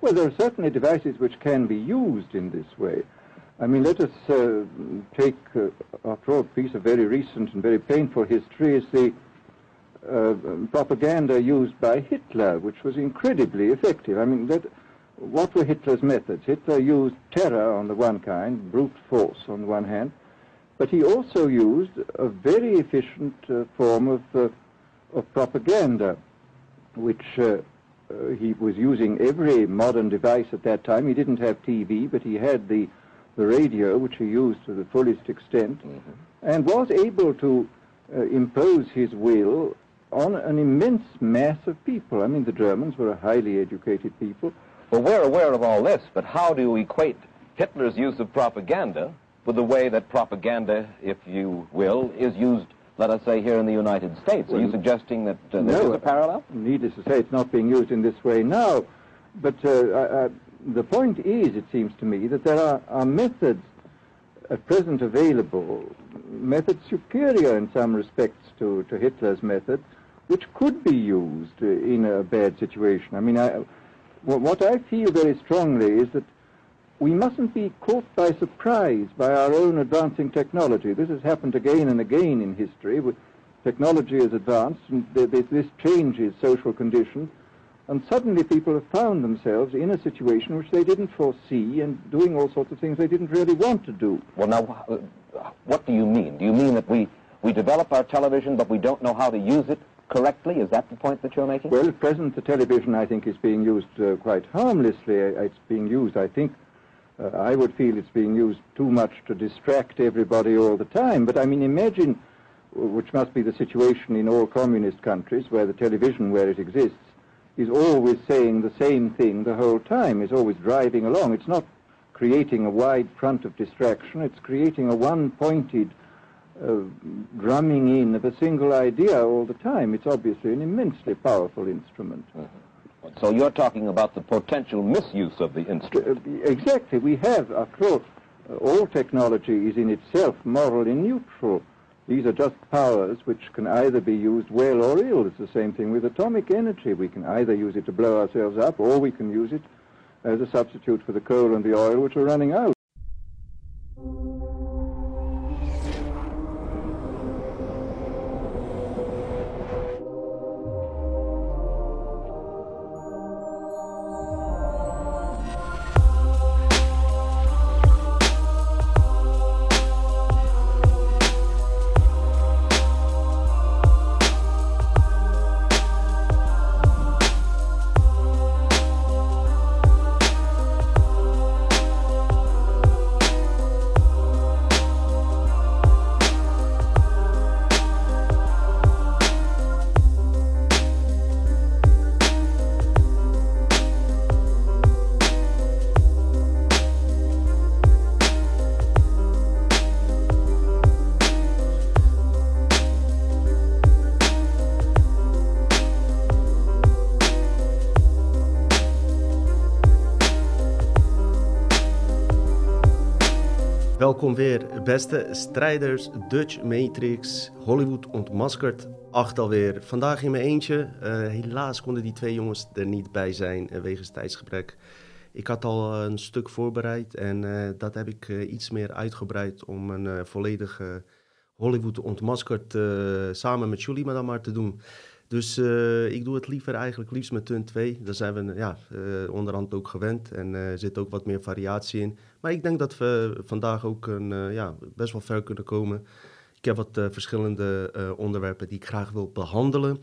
Well, there are certainly devices which can be used in this way. I mean, let us uh, take, uh, after all, a piece of very recent and very painful history is the uh, propaganda used by Hitler, which was incredibly effective. I mean, that, what were Hitler's methods? Hitler used terror on the one kind, brute force on the one hand, but he also used a very efficient uh, form of, uh, of propaganda, which uh, he was using every modern device at that time. He didn't have TV, but he had the, the radio, which he used to the fullest extent, mm-hmm. and was able to uh, impose his will on an immense mass of people. I mean, the Germans were a highly educated people. Well, we're aware of all this, but how do you equate Hitler's use of propaganda with the way that propaganda, if you will, is used, let us say, here in the United States? Are you suggesting that uh, no, there's a parallel? Needless to say, it's not being used in this way now. But uh, uh, the point is, it seems to me, that there are, are methods at present available, methods superior in some respects to, to Hitler's method, which could be used in a bad situation. I mean, I, what I feel very strongly is that we mustn't be caught by surprise by our own advancing technology. This has happened again and again in history. Technology has advanced, and this changes social conditions, and suddenly people have found themselves in a situation which they didn't foresee and doing all sorts of things they didn't really want to do. Well, now, uh, what do you mean? Do you mean that we, we develop our television, but we don't know how to use it correctly? Is that the point that you're making? Well, at present, the television, I think, is being used uh, quite harmlessly. It's being used, I think, uh, I would feel it's being used too much to distract everybody all the time. But I mean, imagine, which must be the situation in all communist countries, where the television, where it exists, is always saying the same thing the whole time, is always driving along. It's not creating a wide front of distraction, it's creating a one-pointed uh, drumming in of a single idea all the time. It's obviously an immensely powerful instrument. Mm-hmm. So you're talking about the potential misuse of the instrument. Uh, exactly. We have, after all, uh, all technology is in itself morally neutral. These are just powers which can either be used well or ill. It's the same thing with atomic energy. We can either use it to blow ourselves up or we can use it as a substitute for the coal and the oil which are running out. Welkom weer, beste strijders, Dutch Matrix, Hollywood ontmaskerd, acht alweer. Vandaag in mijn eentje. Uh, helaas konden die twee jongens er niet bij zijn uh, wegens tijdsgebrek. Ik had al uh, een stuk voorbereid en dat heb ik iets meer uitgebreid om een volledige Hollywood ontmaskerd samen met Julie maar dan maar te doen. Dus ik doe het liever eigenlijk liefst met Tun 2. Daar zijn we ja, onderhand ook gewend en er zit ook wat meer variatie in. Maar ik denk dat we vandaag ook een, ja, best wel ver kunnen komen. Ik heb wat verschillende onderwerpen die ik graag wil behandelen.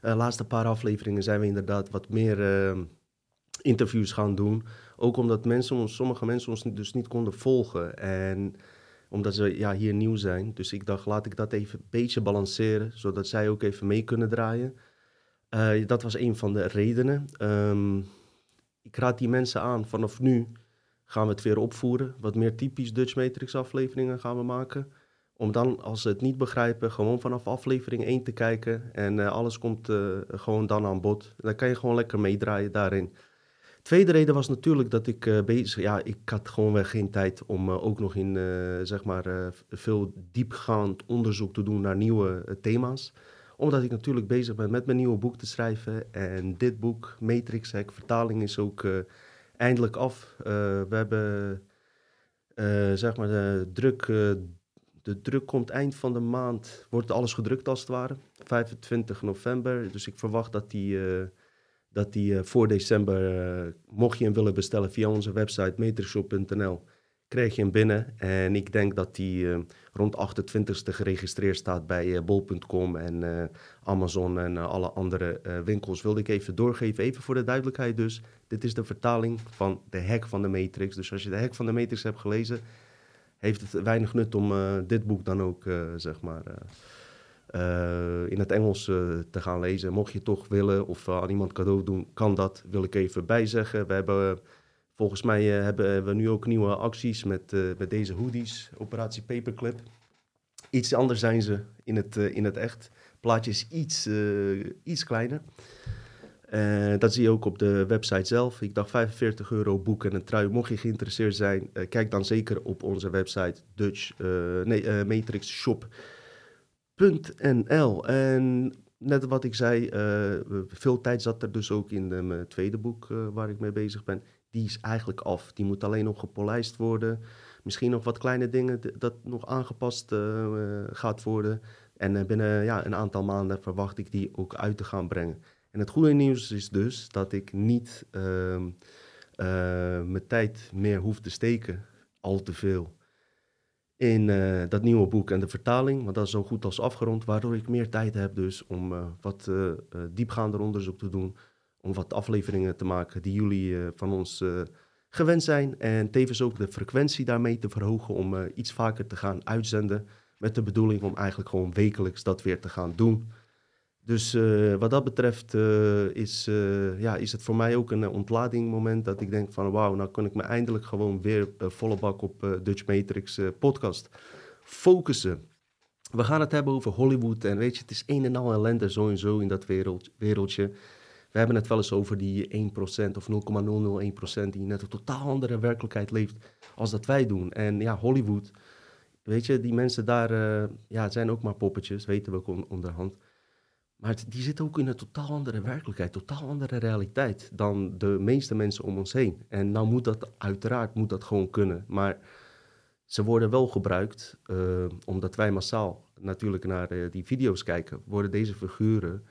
De laatste paar afleveringen zijn we inderdaad wat meer interviews gaan doen. Ook omdat mensen ons, sommige mensen ons dus niet konden volgen. En omdat ze ja, hier nieuw zijn. Dus ik dacht, laat ik dat even een beetje balanceren. Zodat zij ook even mee kunnen draaien. dat was een van de redenen. Um, ik raad die mensen aan vanaf nu gaan we het weer opvoeren. Wat meer typisch Dutch Matrix afleveringen gaan we maken. Om dan, als ze het niet begrijpen, gewoon vanaf aflevering 1 te kijken. En uh, alles komt uh, gewoon dan aan bod. Dan kan je gewoon lekker meedraaien daarin. Tweede reden was natuurlijk dat ik uh, bezig... Ja, ik had gewoon weer geen tijd om ook nog in, zeg maar, veel diepgaand onderzoek te doen naar nieuwe thema's. Omdat ik natuurlijk bezig ben met mijn nieuwe boek te schrijven. En dit boek, Matrix Hack, vertaling is ook eindelijk af. we hebben, zeg maar, de druk, de druk komt eind van de maand, wordt alles gedrukt als het ware. 25 november, dus ik verwacht dat die dat die voor december, mocht je hem willen bestellen via onze website metrishop.nl, krijg je hem binnen. En ik denk dat die uh, rond 28ste geregistreerd staat bij bol.com en Amazon en alle andere winkels. Wilde ik even doorgeven, even voor de duidelijkheid dus. Dit is de vertaling van de hack van de Matrix. Dus als je de hack van de Matrix hebt gelezen, heeft het weinig nut om dit boek dan ook, zeg maar... in het Engels te gaan lezen. Mocht je toch willen of aan iemand cadeau doen, kan dat. Wil ik even bijzeggen. We hebben Volgens mij hebben we nu ook nieuwe acties met, met deze hoodies, Operatie Paperclip. Iets anders zijn ze in het, in het echt. Plaatje is iets, iets kleiner. dat zie je ook op de website zelf. Ik dacht 45 euro boeken en een trui. Mocht je geïnteresseerd zijn, kijk dan zeker op onze website Dutch, nee, matrixshop.nl. En net wat ik zei, veel tijd zat er dus ook in mijn tweede boek waar ik mee bezig ben die is eigenlijk af. Die moet alleen nog gepolijst worden. Misschien nog wat kleine dingen dat nog aangepast gaat worden. En binnen ja, een aantal maanden verwacht ik die ook uit te gaan brengen. En het goede nieuws is dus dat ik niet uh, mijn tijd meer hoef te steken, al te veel, in dat nieuwe boek en de vertaling. Want dat is zo goed als afgerond, waardoor ik meer tijd heb dus om wat diepgaander onderzoek te doen om wat afleveringen te maken die jullie van ons gewend zijn. En tevens ook de frequentie daarmee te verhogen om iets vaker te gaan uitzenden. Met de bedoeling om eigenlijk gewoon wekelijks dat weer te gaan doen. Dus wat dat betreft is, ja, is het voor mij ook een ontladingmoment dat ik denk van wauw, nou kan ik me eindelijk gewoon weer volle bak op Dutch Matrix podcast focussen. We gaan het hebben over Hollywood en weet je, het is een en al ellende sowieso in dat wereld, wereldje. We hebben het wel eens over die 1% of 0,001% die net een totaal andere werkelijkheid leeft als dat wij doen. En ja, Hollywood, weet je, die mensen daar ja, zijn ook maar poppetjes, weten we ook onderhand. Maar die zitten ook in een totaal andere werkelijkheid, totaal andere realiteit dan de meeste mensen om ons heen. En nou moet dat uiteraard moet dat gewoon kunnen. Maar ze worden wel gebruikt, uh, omdat wij massaal natuurlijk naar uh, die video's kijken, worden deze figuren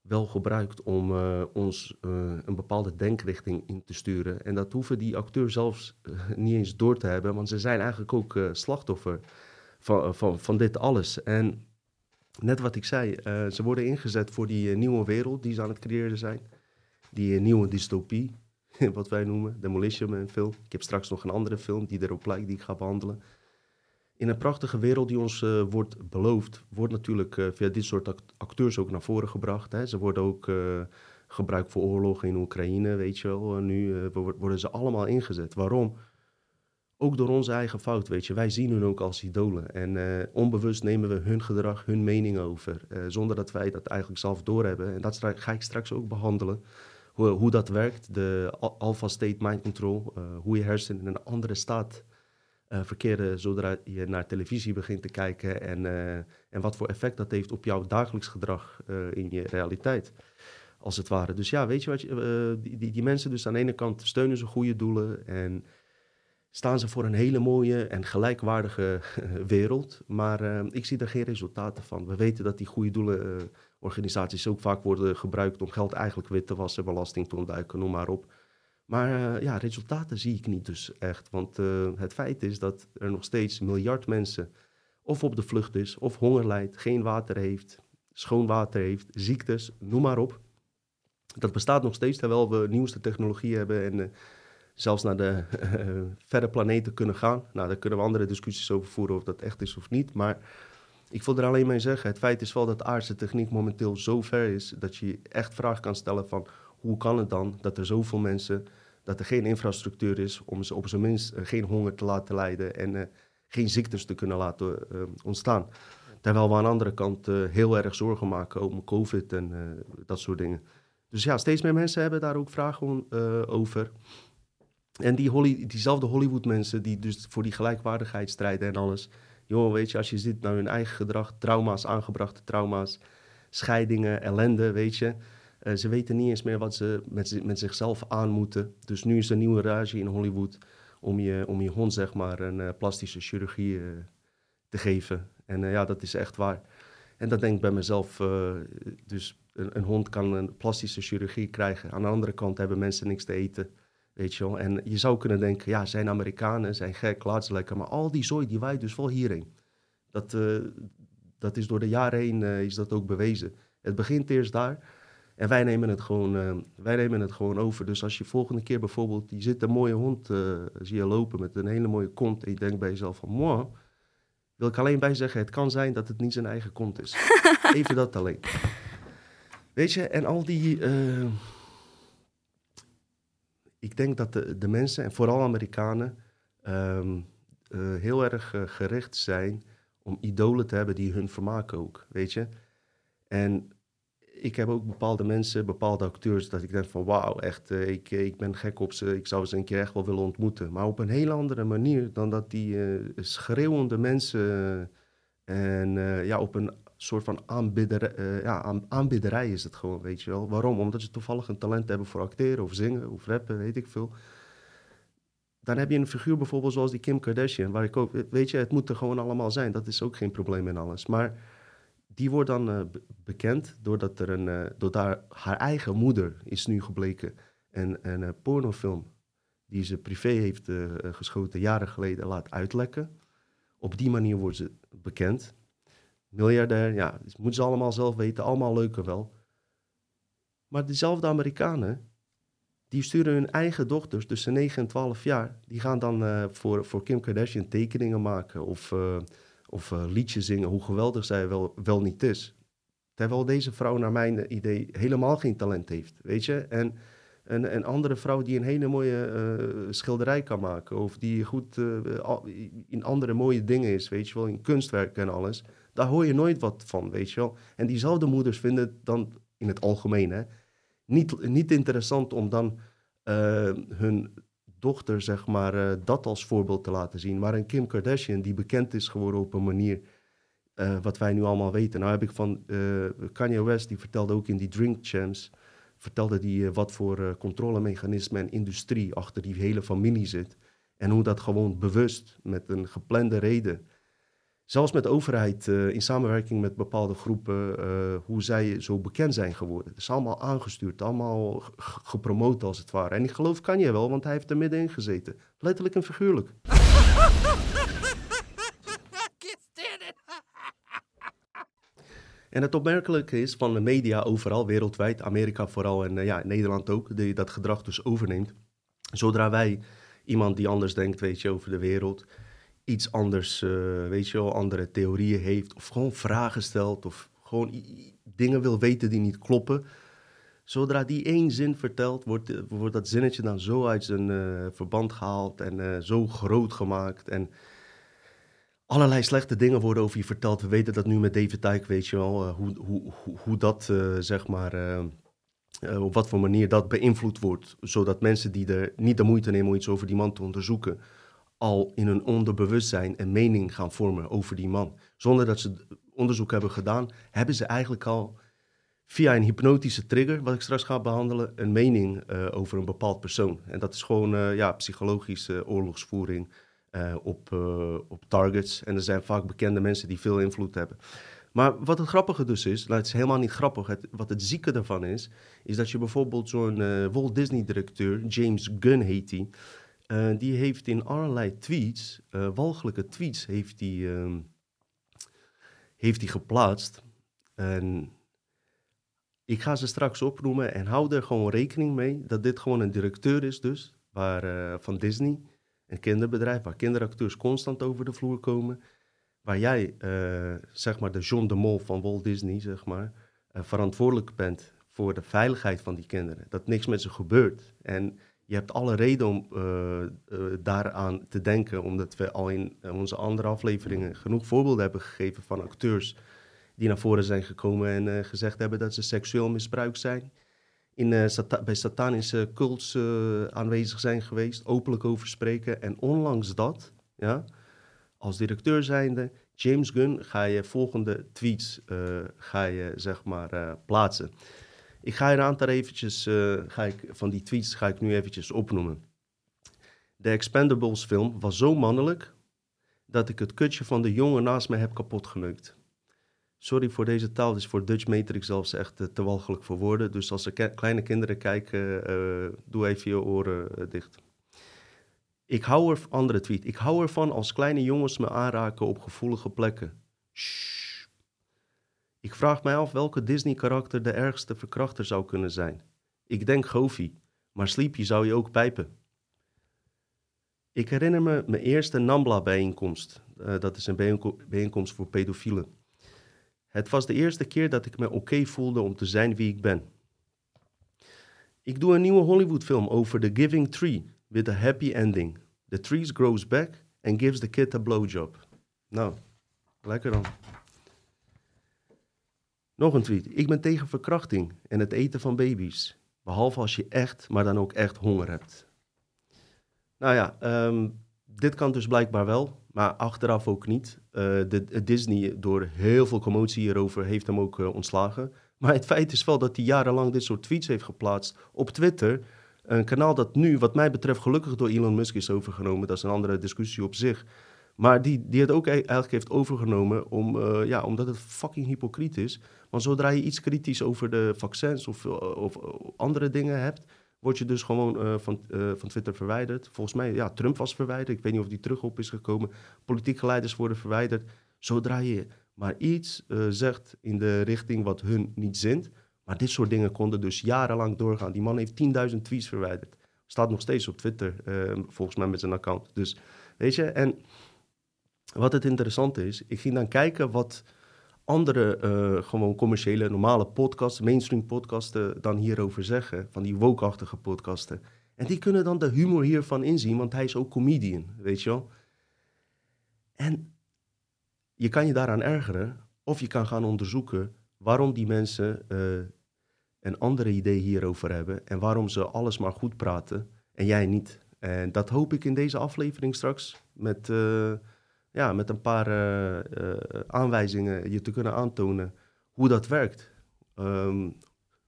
wel gebruikt om uh, ons een bepaalde denkrichting in te sturen. En dat hoeven die acteurs zelfs niet eens door te hebben, want ze zijn eigenlijk ook slachtoffer van, van, van dit alles. En net wat ik zei, ze worden ingezet voor die nieuwe wereld die ze aan het creëren zijn. Die nieuwe dystopie, wat wij noemen, Demolition een film. Ik heb straks nog een andere film die erop lijkt, die ik ga behandelen in een prachtige wereld die ons wordt beloofd, wordt natuurlijk via dit soort acteurs ook naar voren gebracht. Hè. Ze worden ook uh, gebruikt voor oorlogen in Oekraïne, weet je wel. nu worden ze allemaal ingezet. Waarom? Ook door onze eigen fout, weet je. Wij zien hun ook als idolen. En onbewust nemen we hun gedrag, hun mening over. zonder dat wij dat eigenlijk zelf doorhebben. En dat ga ik straks ook behandelen. Hoe, hoe dat werkt, de alpha state mind control. hoe je hersenen in een andere staat verkeren zodra je naar televisie begint te kijken en, en wat voor effect dat heeft op jouw dagelijks gedrag in je realiteit, als het ware. Dus ja, weet je wat, je, die, die, die, mensen dus aan de ene kant steunen ze goede doelen en staan ze voor een hele mooie en gelijkwaardige wereld, maar ik zie er geen resultaten van. We weten dat die goede doelen organisaties ook vaak worden gebruikt om geld eigenlijk wit te wassen, belasting te ontduiken, noem maar op. Maar ja, resultaten zie ik niet dus echt. Want het feit is dat er nog steeds miljard mensen of op de vlucht is, of honger lijdt, geen water heeft, schoon water heeft, ziektes, noem maar op. Dat bestaat nog steeds, terwijl we nieuwste technologie hebben en zelfs naar de verre planeten kunnen gaan. Nou, daar kunnen we andere discussies over voeren of dat echt is of niet. Maar ik wil er alleen mee zeggen, het feit is wel dat aardse techniek momenteel zo ver is dat je echt vragen kan stellen van hoe kan het dan dat er zoveel mensen, dat er geen infrastructuur is om ze op zijn minst uh, geen honger te laten lijden en uh, geen ziektes te kunnen laten uh, ontstaan. Terwijl we aan de andere kant heel erg zorgen maken om COVID en dat soort dingen. Dus ja, steeds meer mensen hebben daar ook vragen over. En die diezelfde Hollywood-mensen die dus voor die gelijkwaardigheid strijden en alles. Joh, weet je, als je ziet naar hun eigen gedrag, trauma's, aangebrachte trauma's, scheidingen, ellende, weet je Eh, ze weten niet eens meer wat ze met, met zichzelf aan moeten. Dus nu is er een nieuwe rage in Hollywood om je, om je hond zeg maar een plastische chirurgie te geven. En ja, dat is echt waar. En dat denk ik bij mezelf, dus een, een, hond kan een plastische chirurgie krijgen. Aan de andere kant hebben mensen niks te eten. Weet je wel? En je zou kunnen denken, ja, zijn Amerikanen, zijn gek, laat ze lekker. Maar al die zooi, die waait dus wel hierheen. Dat, uh, dat is door de jaren heen uh, is dat ook bewezen. Het begint eerst daar. En wij nemen het gewoon, uh, wij nemen het gewoon over. Dus als je volgende keer bijvoorbeeld, je zit een mooie hond, zie je lopen met een hele mooie kont. En je denkt bij jezelf van, moi, wil ik alleen bij zeggen, het kan zijn dat het niet zijn eigen kont is. Even dat alleen. Weet je, en al die ik denk dat de, de mensen, en vooral Amerikanen, um, uh, heel erg uh, gericht zijn om idolen te hebben die hun vermaken ook, weet je. En ik heb ook bepaalde mensen, bepaalde acteurs, dat ik denk van wauw, echt, uh, ik, ik ben gek op ze, ik zou ze een keer echt wel willen ontmoeten. Maar op een hele andere manier dan dat die schreeuwende mensen en ja, op een soort van uh, ja, aanbidderij is het gewoon, weet je wel. Waarom? Omdat ze toevallig een talent hebben voor acteren of zingen of rappen, weet ik veel. Dan heb je een figuur bijvoorbeeld zoals die Kim Kardashian, waar ik ook, weet je, het moet er gewoon allemaal zijn. Dat is ook geen probleem in alles. Maar die wordt dan uh, bekend doordat er een, uh, doordat haar eigen moeder is nu gebleken een, een pornofilm die ze privé heeft geschoten jaren geleden laat uitlekken. Op die manier wordt ze bekend miljardair, ja, dat moeten ze allemaal zelf weten, allemaal leuker wel. Maar diezelfde Amerikanen, die sturen hun eigen dochters tussen 9 en 12 jaar, die gaan dan uh, voor, voor Kim Kardashian tekeningen maken of, uh, of uh, liedjes zingen, hoe geweldig zij wel, wel niet is. Terwijl deze vrouw naar mijn idee helemaal geen talent heeft, weet je. En een, een andere vrouw die een hele mooie schilderij kan maken. Of die goed in andere mooie dingen is, weet je wel, in kunstwerk en alles. Daar hoor je nooit wat van, weet je wel. En diezelfde moeders vinden het dan in het algemeen hè, niet, niet interessant om dan uh, hun dochter, zeg maar, uh, dat als voorbeeld te laten zien. Maar een Kim Kardashian, die bekend is geworden op een manier uh, wat wij nu allemaal weten. Nou heb ik van Kanye West, die vertelde ook in die Drink Champs, vertelde die wat voor controlemechanismen en industrie achter die hele familie zit. En hoe dat gewoon bewust, met een geplande reden, zelfs met de overheid uh, in samenwerking met bepaalde groepen, uh, hoe zij zo bekend zijn geworden. Het is allemaal aangestuurd, allemaal gepromoot als het ware. En ik geloof kan je wel, want hij heeft er middenin gezeten. Letterlijk en figuurlijk. En het opmerkelijke is van de media overal, wereldwijd, Amerika vooral en uh, ja, Nederland ook, die dat gedrag dus overneemt. Zodra wij iemand die anders denkt, weet je, over de wereld, iets anders, uh, weet je wel, andere theorieën heeft. Of gewoon vragen stelt. Of gewoon dingen wil weten die niet kloppen. Zodra die één zin vertelt, wordt, eh, wordt dat zinnetje dan zo uit zijn uh, verband gehaald en zo groot gemaakt. En allerlei slechte dingen worden over je verteld. We weten dat nu met David Tyke, weet je wel, hoe, hoe, hoe, hoe dat, zeg maar, op wat voor manier dat beïnvloed wordt. Zodat mensen die er niet de moeite nemen om iets over die man te onderzoeken, al in hun onderbewustzijn een mening gaan vormen over die man. Zonder dat ze onderzoek hebben gedaan, hebben ze eigenlijk al via een hypnotische trigger, wat ik straks ga behandelen, een mening uh, over een bepaald persoon. En dat is gewoon uh, ja, psychologische oorlogsvoering uh, op, op targets. En er zijn vaak bekende mensen die veel invloed hebben. Maar wat het grappige dus is, nou, het is helemaal niet grappig. Het, wat het zieke daarvan is, is dat je bijvoorbeeld zo'n Walt Disney-directeur, James Gunn heet hij, uh, die heeft in allerlei tweets, uh, walgelijke tweets, heeft hij uh, heeft die geplaatst. En ik ga ze straks opnoemen en hou er gewoon rekening mee dat dit gewoon een directeur is dus, waar, eh, van Disney, een kinderbedrijf, waar kinderacteurs constant over de vloer komen. Waar jij, zeg maar de John de Mol van Walt Disney, zeg maar, verantwoordelijk bent voor de veiligheid van die kinderen. Dat niks met ze gebeurt. En je hebt alle reden om uh, uh, daaraan te denken, omdat we al in onze andere afleveringen genoeg voorbeelden hebben gegeven van acteurs die naar voren zijn gekomen en gezegd hebben dat ze seksueel misbruikt zijn. In, bij satanische cults aanwezig zijn geweest, openlijk over spreken. En onlangs dat, ja, als directeur zijnde, James Gunn, ga je volgende tweets ga je, zeg maar, plaatsen. Ik ga een aantal eventjes, uh, ga ik, van die tweets ga ik nu eventjes opnoemen. De Expendables film was zo mannelijk dat ik het kutje van de jongen naast me heb kapot geneukt. Sorry voor deze taal, het is voor Dutch Matrix zelfs echt uh, te walgelijk voor woorden. Dus als er kleine kinderen kijken, uh, doe even je oren dicht. Ik hou er, andere tweet, ik hou ervan als kleine jongens me aanraken op gevoelige plekken. Ik vraag mij af welke Disney-karakter de ergste verkrachter zou kunnen zijn. Ik denk Goofy, maar Sleepy zou je ook pijpen. Ik herinner me mijn eerste NAMBLA-bijeenkomst. Uh, dat is een bijeenkomst voor pedofielen. Het was de eerste keer dat ik me oké voelde om te zijn wie ik ben. Ik doe een nieuwe Hollywood-film over The Giving Tree with a happy ending. The tree grows back and gives the kid a blowjob. Nou, lekker dan. Nog een tweet. Ik ben tegen verkrachting en het eten van baby's. Behalve als je echt, maar dan ook echt honger hebt. Nou ja, um, dit kan dus blijkbaar wel, maar achteraf ook niet. Uh, de, Disney, door heel veel commotie hierover, heeft hem ook uh, ontslagen. Maar het feit is wel dat hij jarenlang dit soort tweets heeft geplaatst op Twitter. Een kanaal dat nu, wat mij betreft, gelukkig door Elon Musk is overgenomen. Dat is een andere discussie op zich. Maar die, die het ook e-, eigenlijk heeft overgenomen om, uh, ja, omdat het fucking hypocriet is. Want zodra je iets kritisch over de vaccins of, of andere dingen hebt, word je dus gewoon van, van Twitter verwijderd. Volgens mij, ja, Trump was verwijderd. Ik weet niet of die terug op is gekomen. Politieke leiders worden verwijderd. Zodra je maar iets zegt in de richting wat hun niet zint. Maar dit soort dingen konden dus jarenlang doorgaan. Die man heeft 10.000 tweets verwijderd. Staat nog steeds op Twitter, volgens mij met zijn account. Dus weet je, en wat het interessante is, ik ging dan kijken wat andere uh, gewoon commerciële, normale podcasts, mainstream podcasten dan hierover zeggen. Van die woke podcasten. En die kunnen dan de humor hiervan inzien, want hij is ook comedian, weet je wel. En je kan je daaraan ergeren, of je kan gaan onderzoeken waarom die mensen uh, een andere idee hierover hebben en waarom ze alles maar goed praten en jij niet. En dat hoop ik in deze aflevering straks met... Uh, ja, met een paar uh, uh, aanwijzingen je te kunnen aantonen hoe dat werkt. Um,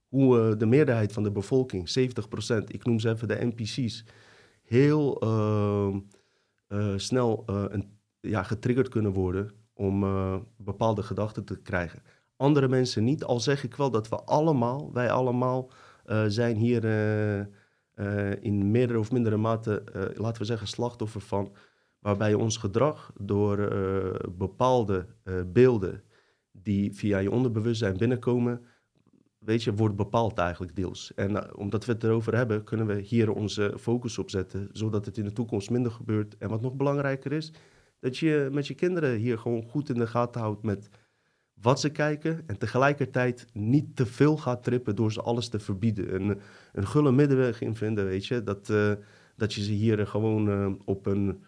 hoe uh, de meerderheid van de bevolking, 70%, ik noem ze even de NPC's, heel ehm, snel een, ja, getriggerd kunnen worden om bepaalde gedachten te krijgen. Andere mensen niet, al zeg ik wel dat we allemaal, wij allemaal, zijn hier in meerdere of mindere mate, laten we zeggen, slachtoffer van waarbij ons gedrag door uh, bepaalde uh, beelden die via je onderbewustzijn binnenkomen, weet je, wordt bepaald eigenlijk deels. En uh, omdat we het erover hebben, kunnen we hier onze focus op zetten, zodat het in de toekomst minder gebeurt. En wat nog belangrijker is, dat je met je kinderen hier gewoon goed in de gaten houdt met wat ze kijken en tegelijkertijd niet te veel gaat trippen door ze alles te verbieden. Een, een gulle middenweg in vinden, weet je, dat, dat je ze hier gewoon op een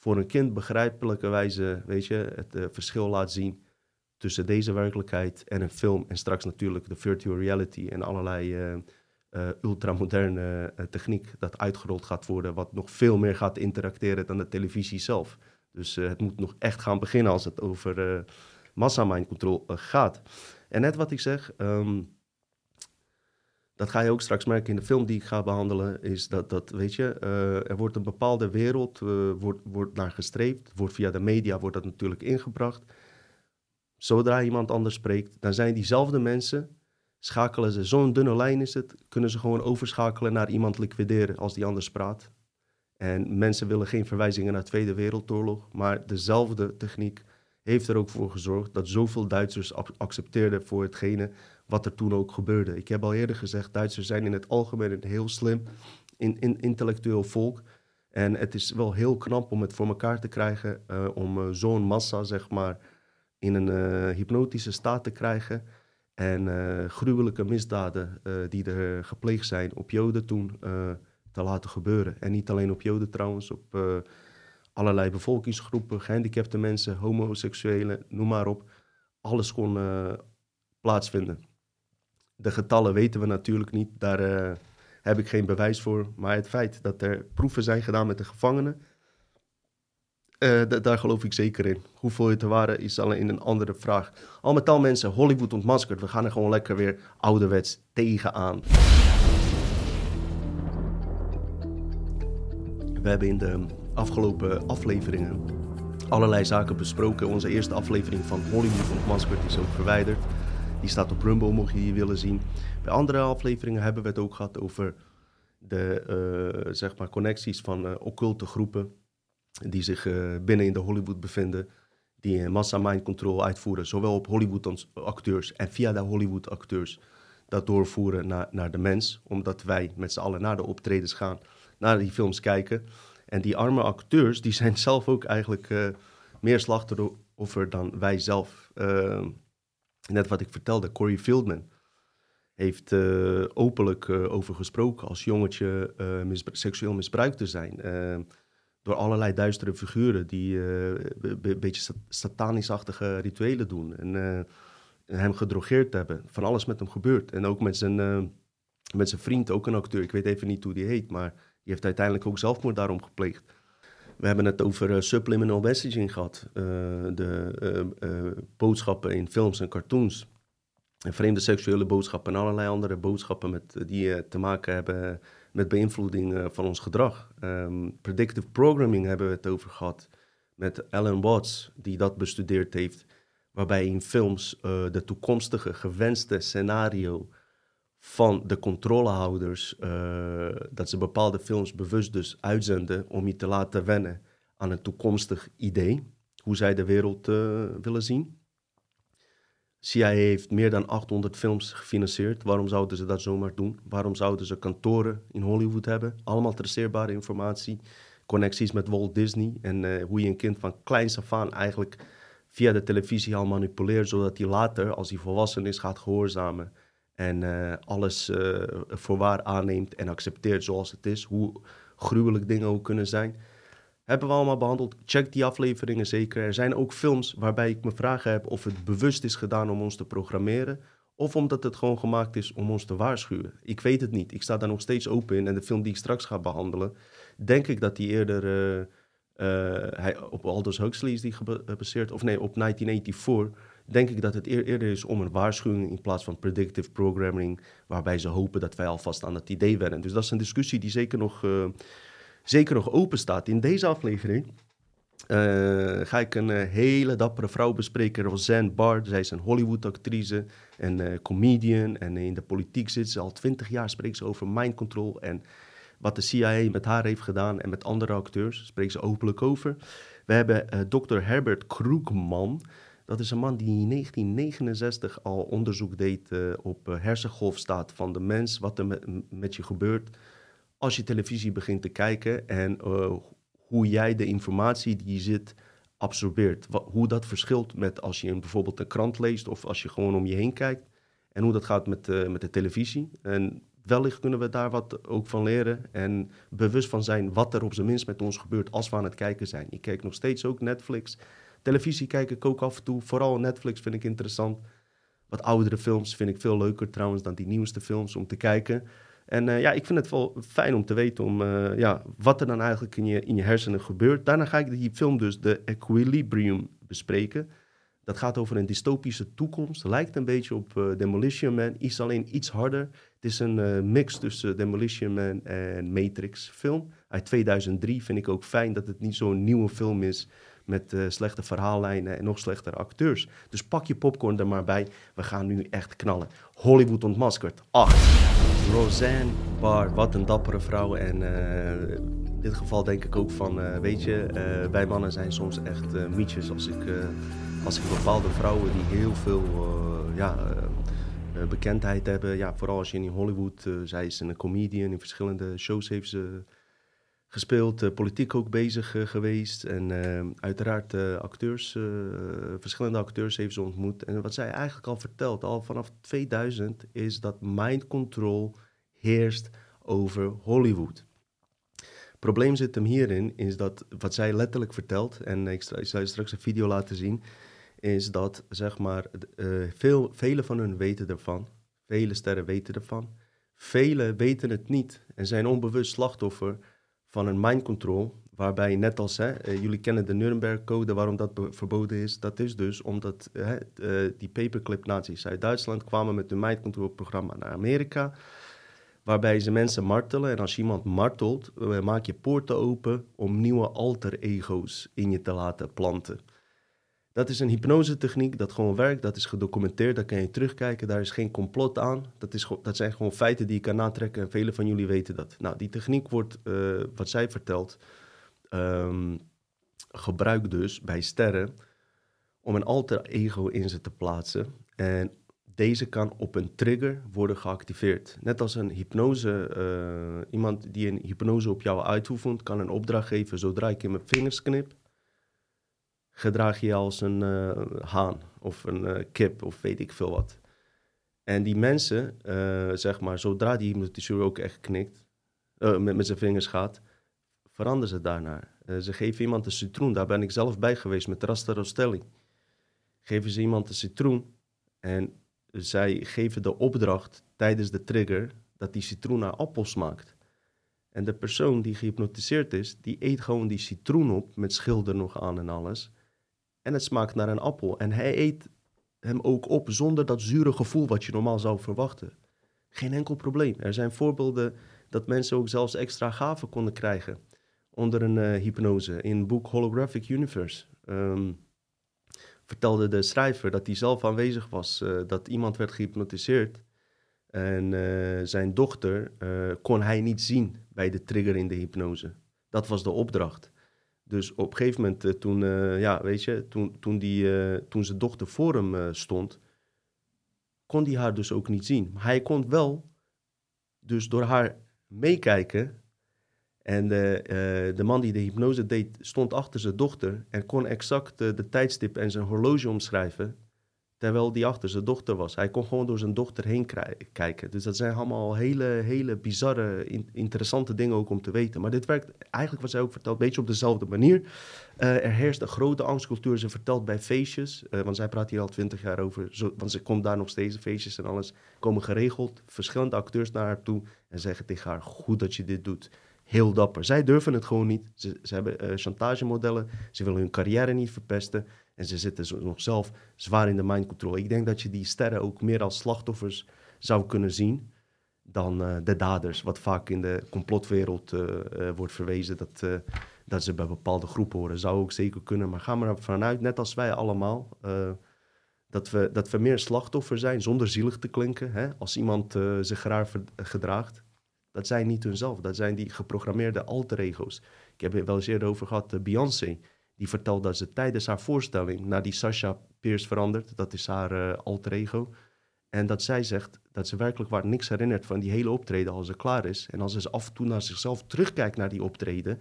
voor een kind begrijpelijke wijze, weet je, het uh, verschil laat zien tussen deze werkelijkheid en een film. En straks natuurlijk de virtual reality en allerlei uh, uh, ultramoderne techniek dat uitgerold gaat worden, wat nog veel meer gaat interacteren dan de televisie zelf. Dus het moet nog echt gaan beginnen als het over massa-mind control gaat. En net wat ik zeg, um, dat ga je ook straks merken in de film die ik ga behandelen, is dat, dat weet je, uh, er wordt een bepaalde wereld, uh, wordt, wordt naar gestreefd, wordt via de media wordt dat natuurlijk ingebracht. Zodra iemand anders spreekt, dan zijn diezelfde mensen, schakelen ze, zo'n dunne lijn is het, kunnen ze gewoon overschakelen naar iemand liquideren als die anders praat. En mensen willen geen verwijzingen naar de Tweede Wereldoorlog, maar dezelfde techniek heeft er ook voor gezorgd dat zoveel Duitsers accepteerden voor hetgene wat er toen ook gebeurde. Ik heb al eerder gezegd, Duitsers zijn in het algemeen een heel slim, in, in, intellectueel volk. En het is wel heel knap om het voor elkaar te krijgen uh, om uh, zo'n massa, zeg maar, in een uh, hypnotische staat te krijgen. En gruwelijke misdaden die er gepleegd zijn op Joden toen te laten gebeuren. En niet alleen op Joden trouwens, op allerlei bevolkingsgroepen, gehandicapte mensen, homoseksuelen, noem maar op. Alles kon plaatsvinden. De getallen weten we natuurlijk niet, daar uh, heb ik geen bewijs voor. Maar het feit dat er proeven zijn gedaan met de gevangenen, Uh, daar geloof ik zeker in. Hoeveel het er waren is alleen een andere vraag. Al met al mensen, Hollywood ontmaskerd. We gaan er gewoon lekker weer ouderwets tegenaan. We hebben in de afgelopen afleveringen allerlei zaken besproken. Onze eerste aflevering van Hollywood ontmaskerd is ook verwijderd. Die staat op Rumble, mocht je die willen zien. Bij andere afleveringen hebben we het ook gehad over de uh, zeg maar connecties van uh, occulte groepen die zich uh, binnen in de Hollywood bevinden, die massa mind control uitvoeren, zowel op Hollywood acteurs en via de Hollywood acteurs dat doorvoeren naar, naar de mens, omdat wij met z'n allen naar de optredens gaan, naar die films kijken. En die arme acteurs, die zijn zelf ook eigenlijk meer slachtoffer dan wij zelf. Net wat ik vertelde, Corey Fieldman heeft uh, openlijk uh, over gesproken als jongetje uh, seksueel misbruikt te zijn. door allerlei duistere figuren die een beetje satanisch-achtige rituelen doen. En hem gedrogeerd hebben. Van alles met hem gebeurd. En ook met zijn, met zijn vriend, ook een acteur. Ik weet even niet hoe die heet, maar die heeft uiteindelijk ook zelfmoord daarom gepleegd. We hebben het over subliminal messaging gehad. de boodschappen in films en cartoons vreemde seksuele boodschappen en allerlei andere boodschappen met, eh, die te maken hebben met beïnvloeding van ons gedrag. Um, predictive programming hebben we het over gehad met Alan Watts, die dat bestudeerd heeft, waarbij in films de toekomstige gewenste scenario van de controlehouders, dat ze bepaalde films bewust dus uitzenden om je te laten wennen aan een toekomstig idee, hoe zij de wereld willen zien. CIA heeft meer dan 800 films gefinancierd. Waarom zouden ze dat zomaar doen? Waarom zouden ze kantoren in Hollywood hebben? Allemaal traceerbare informatie. Connecties met Walt Disney. En uh, hoe je een kind van kleins af aan eigenlijk via de televisie al manipuleert. Zodat hij later, als hij volwassen is, gaat gehoorzamen. En uh, alles uh, voor waar aanneemt en accepteert zoals het is. Hoe gruwelijk dingen ook kunnen zijn. Hebben we allemaal behandeld. Check die afleveringen zeker. Er zijn ook films waarbij ik me vragen heb of het bewust is gedaan om ons te programmeren. Of omdat het gewoon gemaakt is om ons te waarschuwen. Ik weet het niet. Ik sta daar nog steeds open in. En de film die ik straks ga behandelen, denk ik dat die eerder uh, uh, hij, op Aldous Huxley is die gebaseerd. Of nee, op 1984. Denk ik dat het eerder is om een waarschuwing in plaats van predictive programming. Waarbij ze hopen dat wij alvast aan het idee wennen. Dus dat is een discussie die zeker nog. Uh, zeker nog open staat. In deze aflevering uh, ga ik een uh, hele dappere vrouw bespreken, Roseanne Barr. Zij is een Hollywood-actrice en comedian. En in de politiek zit ze al twintig jaar, spreekt ze over mind control en wat de CIA met haar heeft gedaan en met andere acteurs. Spreekt ze openlijk over. We hebben Dr. Herbert Krugman. Dat is een man die in 1969 al onderzoek deed op hersengolfstaat van de mens, wat er met, je gebeurt als je televisie begint te kijken en uh, hoe jij de informatie die je zit absorbeert. Hoe dat verschilt met als je bijvoorbeeld een krant leest of als je gewoon om je heen kijkt. En hoe dat gaat met, met de televisie. En wellicht kunnen we daar wat ook van leren en bewust van zijn wat er op zijn minst met ons gebeurt als we aan het kijken zijn. Ik kijk nog steeds ook Netflix. Televisie kijk ik ook af en toe. Vooral Netflix vind ik interessant. Wat oudere films vind ik veel leuker trouwens dan die nieuwste films om te kijken. En uh, ja, ik vind het wel fijn om te weten om, uh, ja, wat er dan eigenlijk in je, in je hersenen gebeurt. Daarna ga ik die film dus, The Equilibrium, bespreken. Dat gaat over een dystopische toekomst. Lijkt een beetje op uh, Demolition Man, is alleen iets harder. Het is een mix tussen Demolition Man en Matrix film. Uit 2003 vind ik ook fijn dat het niet zo'n nieuwe film is met uh, slechte verhaallijnen en nog slechtere acteurs. Dus pak je popcorn er maar bij. We gaan nu echt knallen. Hollywood ontmaskerd. 8. Roseanne Barr, wat een dappere vrouw. En uh, in dit geval denk ik ook van, uh, weet je, wij mannen zijn soms echt mietjes. Als ik, als ik bepaalde vrouwen die heel veel ja, bekendheid hebben. Ja, vooral als je in Hollywood, zij is een comedian, in verschillende shows heeft ze gespeeld, uh, politiek ook bezig uh, geweest. En uh, uiteraard acteurs, verschillende acteurs heeft ze ontmoet. En wat zij eigenlijk al vertelt, al vanaf 2000, is dat mind control heerst over Hollywood. Probleem zit hem hierin, is dat wat zij letterlijk vertelt, en ik, zal je straks een video laten zien, is dat zeg maar, veel, vele van hun weten ervan. Vele sterren weten ervan. Velen weten het niet en zijn onbewust slachtoffer van een mind control. Waarbij net als, hè, eh, jullie kennen de Nuremberg-code, waarom dat verboden is. Dat is dus omdat hè, uh, die paperclip-nazi's uit Duitsland kwamen met hun mind control programma naar Amerika. Waarbij ze mensen martelen. En als iemand martelt, maak je poorten open om nieuwe alter-ego's in je te laten planten. Dat is een hypnose-techniek dat gewoon werkt. Dat is gedocumenteerd. Daar kan je terugkijken. Daar is geen complot aan. Dat, is, dat zijn gewoon feiten die je kan natrekken. En velen van jullie weten dat. Nou, die techniek wordt, uh, wat zij vertelt, um, gebruikt dus bij sterren om een alter ego in ze te plaatsen. En deze kan op een trigger worden geactiveerd. Net als een hypnose, uh, iemand die een hypnose op jou uitoefent, kan een opdracht geven. Zodra ik in mijn vingers knip, gedraag je als een uh, haan of een uh, kip of weet ik veel wat. En die mensen, uh, zeg maar, zodra die hypnotiseur ook echt knikt, met, met zijn vingers gaat, veranderen ze daarnaar. ze geven iemand een citroen, daar ben ik zelf bij geweest met Rasta Rostelli. Geven ze iemand een citroen en zij geven de opdracht tijdens de trigger dat die citroen naar appel smaakt. En de persoon die gehypnotiseerd is, die eet gewoon die citroen op met schilder nog aan en alles. En het smaakt naar een appel. En hij eet hem ook op zonder dat zure gevoel wat je normaal zou verwachten. Geen enkel probleem. Er zijn voorbeelden dat mensen ook zelfs extra gaven konden krijgen onder een uh, hypnose. In het boek Holographic Universe um, vertelde de schrijver dat hij zelf aanwezig was, uh, dat iemand werd gehypnotiseerd. En uh, zijn dochter kon hij niet zien bij de trigger in de hypnose. Dat was de opdracht. Dus op een gegeven moment, uh, toen, uh, ja, weet je, toen, toen, die, uh, toen zijn dochter voor hem stond, kon hij haar dus ook niet zien. Maar hij kon wel, dus door haar meekijken. En de man die de hypnose deed, stond achter zijn dochter en kon exact de tijdstip en zijn horloge omschrijven terwijl die achter zijn dochter was. Hij kon gewoon door zijn dochter heen kijken. Dus dat zijn allemaal hele, hele bizarre, interessante dingen ook om te weten. Maar dit werkt eigenlijk, wat zij ook vertelt, een beetje op dezelfde manier. Uh, er heerst een grote angstcultuur. Ze vertelt bij feestjes, uh, want zij praat hier al twintig jaar over, zo, want ze komt daar nog steeds, feestjes en alles, komen geregeld. Verschillende acteurs naar haar toe en zeggen tegen haar, goed dat je dit doet heel dapper. Zij durven het gewoon niet. Ze, ze hebben uh, chantagemodellen. Ze willen hun carrière niet verpesten. En ze zitten nog zelf zwaar in de mind control. Ik denk dat je die sterren ook meer als slachtoffers zou kunnen zien dan uh, de daders. Wat vaak in de complotwereld uh, uh, wordt verwezen dat, dat ze bij bepaalde groepen horen. Zou ook zeker kunnen, maar ga maar ervan uit, net als wij allemaal, dat, we, dat we meer slachtoffer zijn zonder zielig te klinken. Hè? Als iemand zich raar gedraagt, dat zijn niet hunzelf. Dat zijn die geprogrammeerde alter ego's. Ik heb het wel eens eerder over gehad, Beyoncé die vertelt dat ze tijdens haar voorstelling naar die Sasha Pierce verandert. Dat is haar uh, alter ego. En dat zij zegt dat ze werkelijk waar niks herinnert van die hele optreden als ze klaar is. En als ze af en toe naar zichzelf terugkijkt naar die optreden,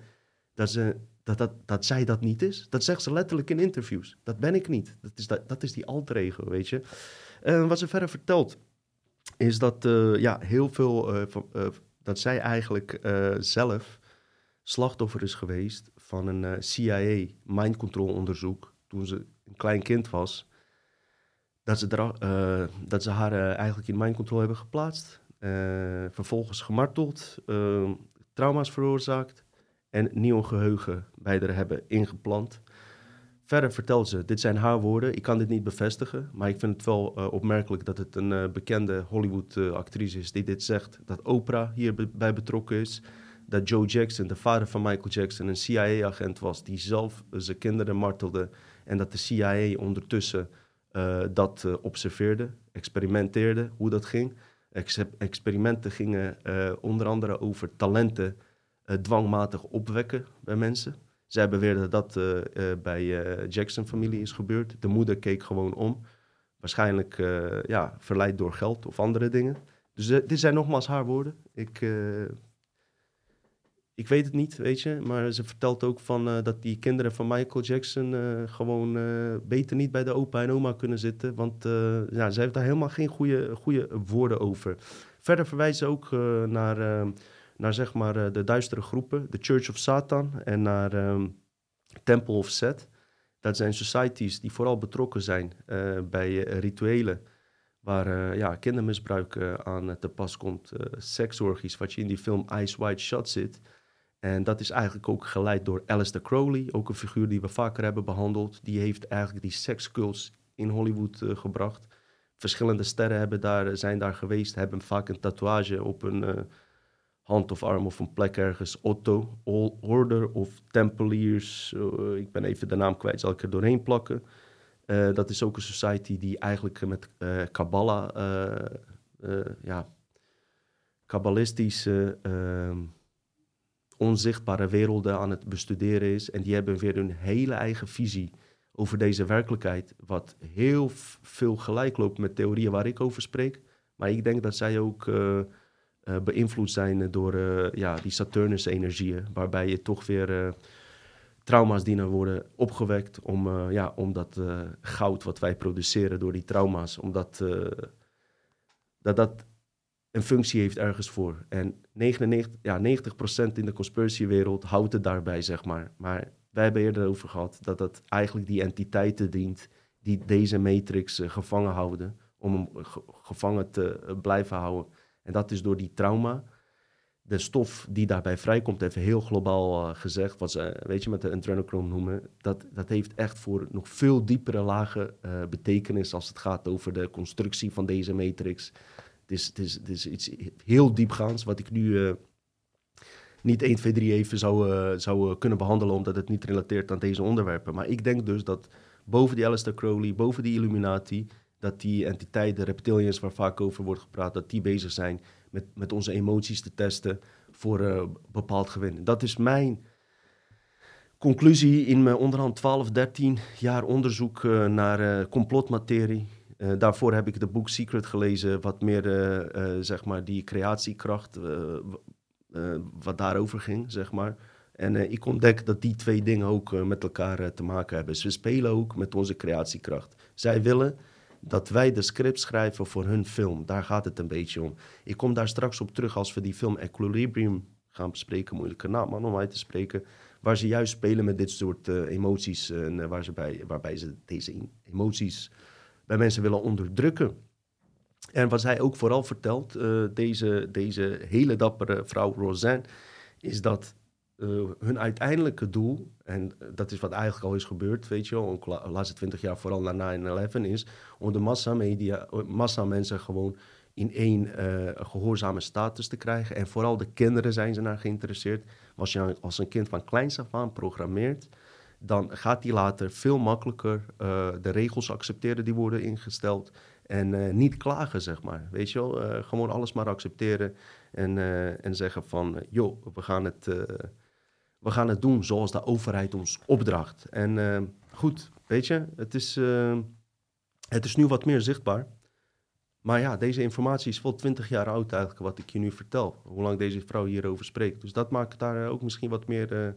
dat, ze, dat, dat, dat zij dat niet is. Dat zegt ze letterlijk in interviews. Dat ben ik niet. Dat is, dat, dat is die alter ego, weet je. Uh, wat ze verder vertelt, is dat uh, ja, heel veel, dat zij eigenlijk zelf slachtoffer is geweest van een uh, CIA mind control onderzoek toen ze een klein kind was. Dat ze, uh, dat ze haar uh, eigenlijk in mind control hebben geplaatst. vervolgens gemarteld, trauma's veroorzaakt en nieuw geheugen bij haar hebben ingeplant. Verder vertelt ze, dit zijn haar woorden, ik kan dit niet bevestigen, maar ik vind het wel opmerkelijk dat het een bekende Hollywood-actrice is die dit zegt. Dat Oprah hierbij betrokken is dat Joe Jackson, de vader van Michael Jackson, een CIA-agent was die zelf zijn kinderen martelde. En dat de CIA ondertussen uh, dat uh, observeerde, experimenteerde hoe dat ging. Ex experimenten gingen uh, onder andere over talenten dwangmatig opwekken bij mensen. Zij beweerden dat dat bij Jackson-familie is gebeurd. De moeder keek gewoon om. Waarschijnlijk ja, verleid door geld of andere dingen. Dus dit zijn nogmaals haar woorden. Ik ik weet het niet, weet je. Maar ze vertelt ook van, uh, dat die kinderen van Michael Jackson uh, gewoon uh, beter niet bij de opa en oma kunnen zitten. Want ja, ze heeft daar helemaal geen goede, goede woorden over. Verder verwijst ze ook naar, naar zeg maar, de duistere groepen, de Church of Satan en naar um, Temple of Set. Dat zijn societies die vooral betrokken zijn bij rituelen waar ja, kindermisbruik aan te pas komt. Uh, seksorgies, wat je in die film Ice White Shot zit. En dat is eigenlijk ook geleid door Alistair Crowley, ook een figuur die we vaker hebben behandeld. Die heeft eigenlijk die sekscults in Hollywood uh, gebracht. Verschillende sterren hebben daar, zijn daar geweest, hebben vaak een tatoeage op een uh, hand of arm of een plek ergens. Otto, All Order of Tempeliers, uh, ik ben even de naam kwijt, zal ik er doorheen plakken. dat is ook een society die eigenlijk met Kabbalah, ja, kabbalistische ehm, onzichtbare werelden aan het bestuderen is. En die hebben weer hun hele eigen visie over deze werkelijkheid. Wat heel veel gelijk loopt met theorieën waar ik over spreek. Maar ik denk dat zij ook uh, uh, beïnvloed zijn door uh, ja, die Saturnus-energieën. Waarbij je toch weer trauma's die nou worden opgewekt. Om, ja, om dat goud wat wij produceren door die trauma's. Omdat dat, dat een functie heeft ergens voor. En 99, ja, 90% in de conspiratiewereld houdt het daarbij, zeg maar. Maar wij hebben eerder over gehad dat het eigenlijk die entiteiten dient die deze matrix uh, gevangen houden, om hem gevangen te uh, blijven houden. En dat is door die trauma. De stof die daarbij vrijkomt, even heel globaal gezegd, wat ze, weet je, met de adrenochrome noemen, dat, dat heeft echt voor nog veel diepere lagen betekenis als het gaat over de constructie van deze matrix. Het is, is, het iets heel diepgaands, wat ik nu uh, niet 1, 2, 3 even zou, uh, zou kunnen behandelen, omdat het niet relateert aan deze onderwerpen. Maar ik denk dus dat boven die Alistair Crowley, boven die Illuminati, dat die entiteiten, reptilians waar vaak over wordt gepraat, dat die bezig zijn met, met onze emoties te testen voor bepaald gewin. Dat is mijn conclusie in mijn onderhand 12, 13 jaar onderzoek naar complotmaterie. Uh, daarvoor heb ik het boek Secret gelezen, wat meer uh, uh, zeg maar die creatiekracht, wat daarover ging, zeg maar. En ik ontdek dat die twee dingen ook met elkaar te maken hebben. Ze spelen ook met onze creatiekracht. Zij willen dat wij de script schrijven voor hun film. Daar gaat het een beetje om. Ik kom daar straks op terug als we die film Equilibrium gaan bespreken. Moeilijke naam om uit te spreken. Waar ze juist spelen met dit soort emoties. en waar ze bij, waarbij ze deze emoties bij mensen willen onderdrukken. En wat zij ook vooral vertelt, uh, deze, deze hele dappere vrouw Roseanne, is dat uh, hun uiteindelijke doel, en dat is wat eigenlijk al is gebeurd, weet je wel, de laatste twintig jaar vooral na 9-11, is om de massamedia, massa mensen gewoon in één gehoorzame status te krijgen. En vooral de kinderen zijn ze naar geïnteresseerd. Als je als een kind van kleins af aan programmeert, dan gaat hij later veel makkelijker uh, de regels accepteren die worden ingesteld. En uh, niet klagen, zeg maar. Weet je wel, uh, gewoon alles maar accepteren. En, en zeggen van, joh, we gaan, het, we gaan het doen zoals de overheid ons opdracht. En goed, weet je, het is, het is nu wat meer zichtbaar. Maar ja, deze informatie is wel twintig jaar oud eigenlijk, wat ik je nu vertel. Hoe lang deze vrouw hierover spreekt. Dus dat maakt daar ook misschien wat meer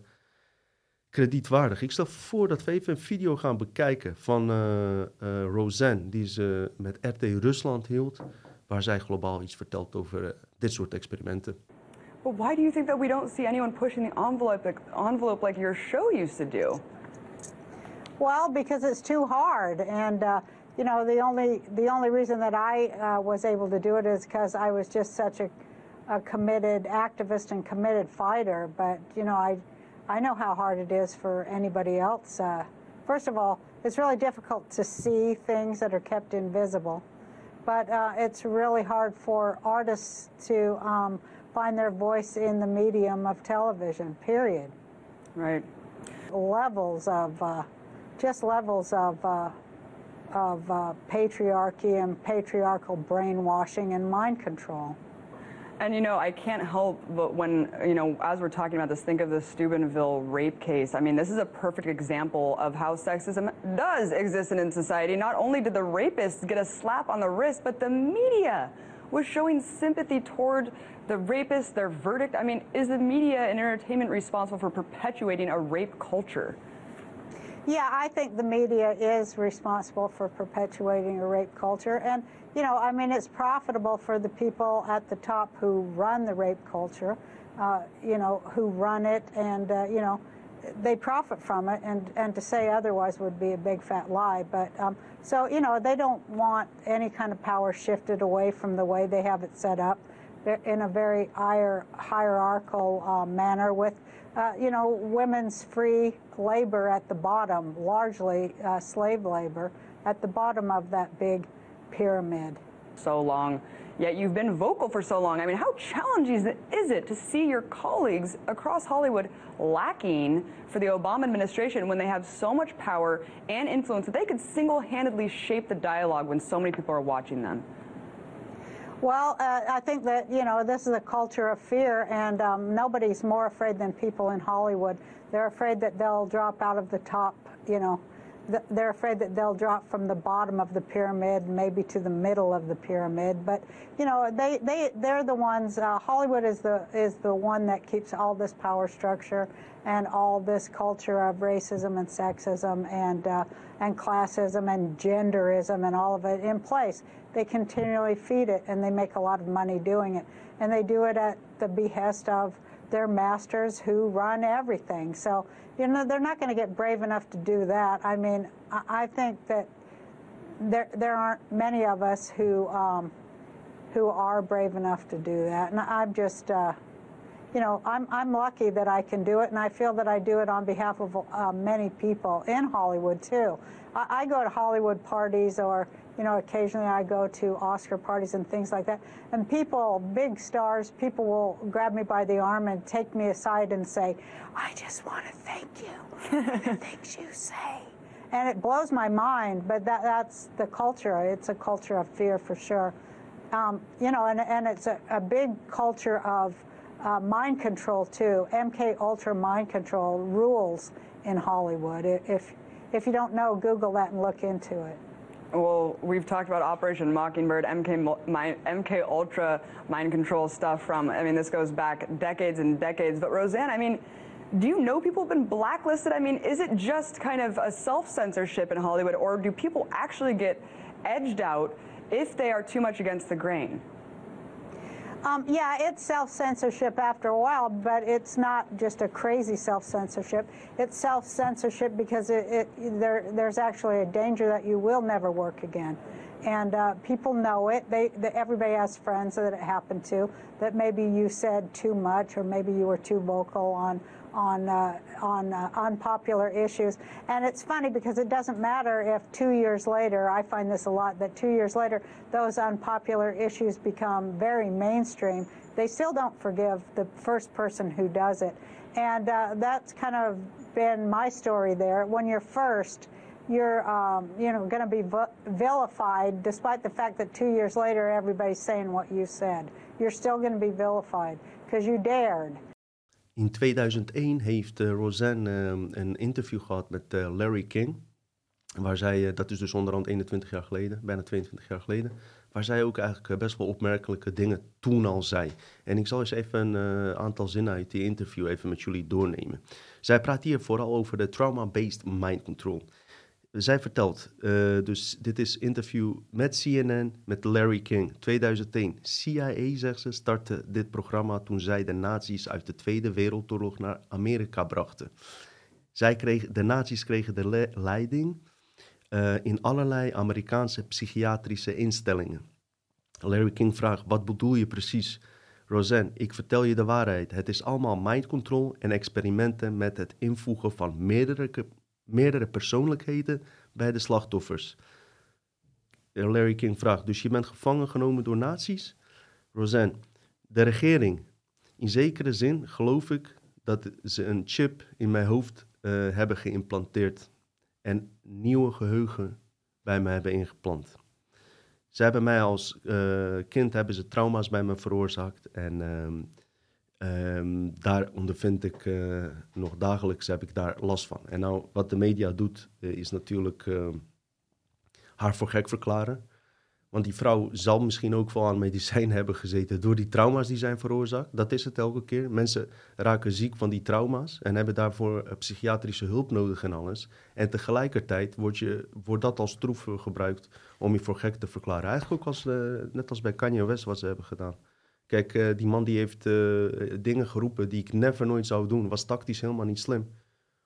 kredietwaardig. Ik stel voor dat we even een video gaan bekijken van uh, uh, Roseanne, die ze met RT Rusland hield, waar zij globaal iets vertelt over uh, dit soort experimenten. But why do you think that we don't see anyone pushing the envelope, like, envelope like your show used to do? Well, because it's too hard, and uh, you know the only the only reason that I uh, was able to do it is because I was just such a, a committed activist and committed fighter. But you know I I know how hard it is for anybody else. Uh, first of all, it's really difficult to see things that are kept invisible, but uh, it's really hard for artists to um, find their voice in the medium of television, period. Right. Levels of, uh, just levels of, uh, of uh, patriarchy and patriarchal brainwashing and mind control. And you know, I can't help but when, you know, as we're talking about this, think of the Steubenville rape case. I mean, this is a perfect example of how sexism does exist in society. Not only did the rapists get a slap on the wrist, but the media was showing sympathy toward the rapists, their verdict. I mean, is the media and entertainment responsible for perpetuating a rape culture? Yeah, I think the media is responsible for perpetuating a rape culture. And you know, I mean, it's profitable for the people at the top who run the rape culture, uh, you know, who run it, and uh, you know, they profit from it. And and to say otherwise would be a big fat lie. But um, so you know, they don't want any kind of power shifted away from the way they have it set up. in a very hierarchical uh, manner with, uh, you know, women's free labor at the bottom, largely uh, slave labor, at the bottom of that big pyramid. So long, yet you've been vocal for so long. I mean, how challenging is it to see your colleagues across Hollywood lacking for the Obama administration when they have so much power and influence that they could single handedly shape the dialogue when so many people are watching them? Well, uh, I think that, you know, this is a culture of fear, and um, nobody's more afraid than people in Hollywood. They're afraid that they'll drop out of the top, you know, th they're afraid that they'll drop from the bottom of the pyramid, maybe to the middle of the pyramid. But, you know, they, they, they're the ones, uh, Hollywood is the, is the one that keeps all this power structure and all this culture of racism and sexism and, uh, and classism and genderism and all of it in place. They continually feed it and they make a lot of money doing it. And they do it at the behest of their masters who run everything. So, you know, they're not going to get brave enough to do that. I mean, I, think that there, there aren't many of us who, um, who are brave enough to do that. And I'm just, uh, you know, I'm, I'm lucky that I can do it, and I feel that I do it on behalf of uh, many people in Hollywood, too. I, I go to Hollywood parties or, you know, occasionally I go to Oscar parties and things like that. And people, big stars, people will grab me by the arm and take me aside and say, I just want to thank you for the things you say. And it blows my mind, but that, that's the culture. It's a culture of fear for sure. Um, you know, and, and it's a, a big culture of uh, mind control too. MK Ultra mind control rules in Hollywood. If if you don't know, Google that and look into it. Well, we've talked about Operation Mockingbird, MK, MK Ultra mind control stuff from, I mean, this goes back decades and decades. But Roseanne, I mean, do you know people have been blacklisted? I mean, is it just kind of a self censorship in Hollywood, or do people actually get edged out if they are too much against the grain? Um, yeah, it's self-censorship after a while, but it's not just a crazy self-censorship. It's self-censorship because it, it, there, there's actually a danger that you will never work again. And uh, people know it. They, they, everybody has friends that it happened to, that maybe you said too much or maybe you were too vocal on on uh, on uh, unpopular issues. And it's funny because it doesn't matter if two years later, I find this a lot, that two years later those unpopular issues become very mainstream. They still don't forgive the first person who does it. And uh, that's kind of been my story there. When you're first, you're um, you know going to be vilified despite the fact that two years later everybody's saying what you said. You're still going to be vilified because you dared. In 2001 heeft uh, Roseanne uh, een interview gehad met uh, Larry King. Waar zij, dat is dus onderhand 21 jaar geleden, bijna 22 jaar geleden. Waar zij ook eigenlijk best wel opmerkelijke dingen toen al zei. En ik zal eens even een aantal zinnen uit die interview even met jullie doornemen. Zij praat hier vooral over de trauma-based mind control zij vertelt, uh, dus dit is interview met CNN, met Larry King, 2001. CIA, zegt ze, startte dit programma toen zij de nazi's uit de Tweede Wereldoorlog naar Amerika brachten. Zij kreeg, de nazi's kregen de leiding uh, in allerlei Amerikaanse psychiatrische instellingen. Larry King vraagt, wat bedoel je precies? Roseanne, ik vertel je de waarheid. Het is allemaal mind control en experimenten met het invoegen van meerdere meerdere persoonlijkheden bij de slachtoffers. Larry King vraagt, dus je bent gevangen genomen door nazi's? Roseanne, de regering. In zekere zin geloof ik dat ze een chip in mijn hoofd uh, hebben geïmplanteerd en nieuwe geheugen bij me hebben ingeplant. Ze hebben mij als uh, kind hebben ze trauma's bij me veroorzaakt en uh, Um, daar ondervind ik uh, nog dagelijks heb ik daar last van. En nou, wat de media doet, uh, is natuurlijk uh, haar voor gek verklaren. Want die vrouw zal misschien ook wel aan medicijn hebben gezeten door die trauma's die zijn veroorzaakt. Dat is het elke keer. Mensen raken ziek van die trauma's en hebben daarvoor psychiatrische hulp nodig en alles. En tegelijkertijd wordt, je, wordt dat als troef gebruikt om je voor gek te verklaren. Eigenlijk ook als, net als bij Kanye West wat ze hebben gedaan. Kijk, uh, die man die heeft uh, dingen geroepen die ik never nooit zou doen. Was tactisch helemaal niet slim.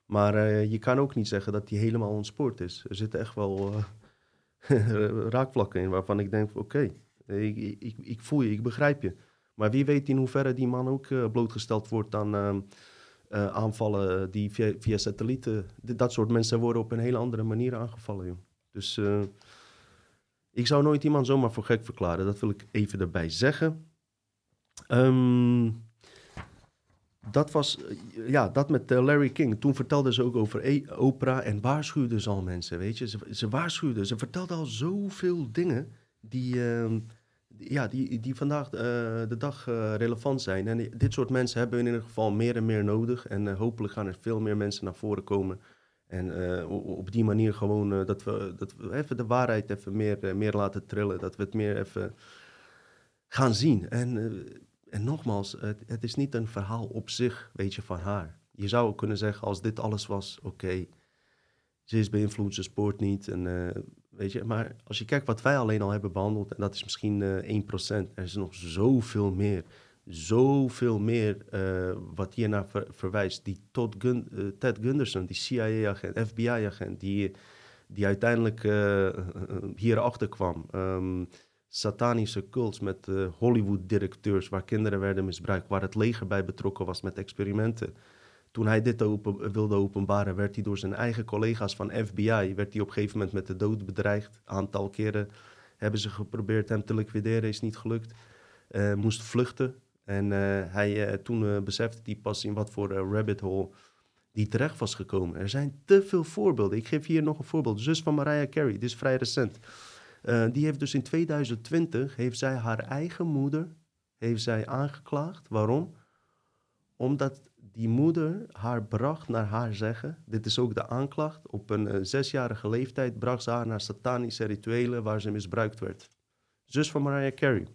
Maar uh, je kan ook niet zeggen dat hij helemaal ontspoord is. Er zitten echt wel raakvlakken in waarvan ik denk: oké, ik, ik, ik, voel je, ik begrijp je. Maar wie weet in hoeverre die man ook eh, blootgesteld wordt aan ehm, eh, aanvallen die via, satellieten. Dat soort mensen worden op een hele andere manier aangevallen. Joh. Dus eh, ik zou nooit iemand zomaar voor gek verklaren. Dat wil ik even erbij zeggen. Ehm, dat was, eh, ja, dat met eh, Larry King. Toen vertelde ze ook over e Oprah en waarschuwde ze al mensen, weet je. Ze, ze waarschuwde, ze vertelde al zoveel dingen die, ehm, ja, die, die vandaag eh, de dag relevant zijn. En dit soort mensen hebben we in ieder geval meer en meer nodig. En hopelijk gaan er veel meer mensen naar voren komen. En op die manier gewoon dat, we, dat we even de waarheid even meer, meer laten trillen. Dat we het meer even gaan zien. En, en nogmaals, het, het is niet een verhaal op zich, weet je, van haar. Je zou ook kunnen zeggen, als dit alles was, oké, ze is beïnvloed, ze spoort niet. En, eh, weet je, maar als je kijkt wat wij alleen al hebben behandeld, en dat is misschien eh 1%, er is nog zoveel meer. Zoveel meer eh, wat hiernaar ver- verwijst. Die Todd Gun- Ted Gunderson, die CIA-agent, FBI-agent, die, die uiteindelijk hierachter kwam. Ehm, satanische cults met eh, Hollywood-directeurs waar kinderen werden misbruikt, waar het leger bij betrokken was met experimenten. Toen hij dit open, wilde openbaren, werd hij door zijn eigen collega's van FBI, werd hij op een gegeven moment met de dood bedreigd. Aantal keren hebben ze geprobeerd hem te liquideren, is niet gelukt. Eh, moest vluchten. En eh, hij, eh, toen eh, besefte hij pas in wat voor eh, rabbit hole die terecht was gekomen. Er zijn te veel voorbeelden. Ik geef hier nog een voorbeeld. Zus van Mariah Carey, dit is vrij recent. Eh, die heeft dus in 2020 heeft zij haar eigen moeder heeft zij aangeklaagd. Waarom? Omdat die moeder haar bracht naar haar zeggen. Dit is ook de aanklacht. Op een eh, zesjarige leeftijd bracht ze haar naar satanische rituelen waar ze misbruikt werd. Zus van Mariah Carey.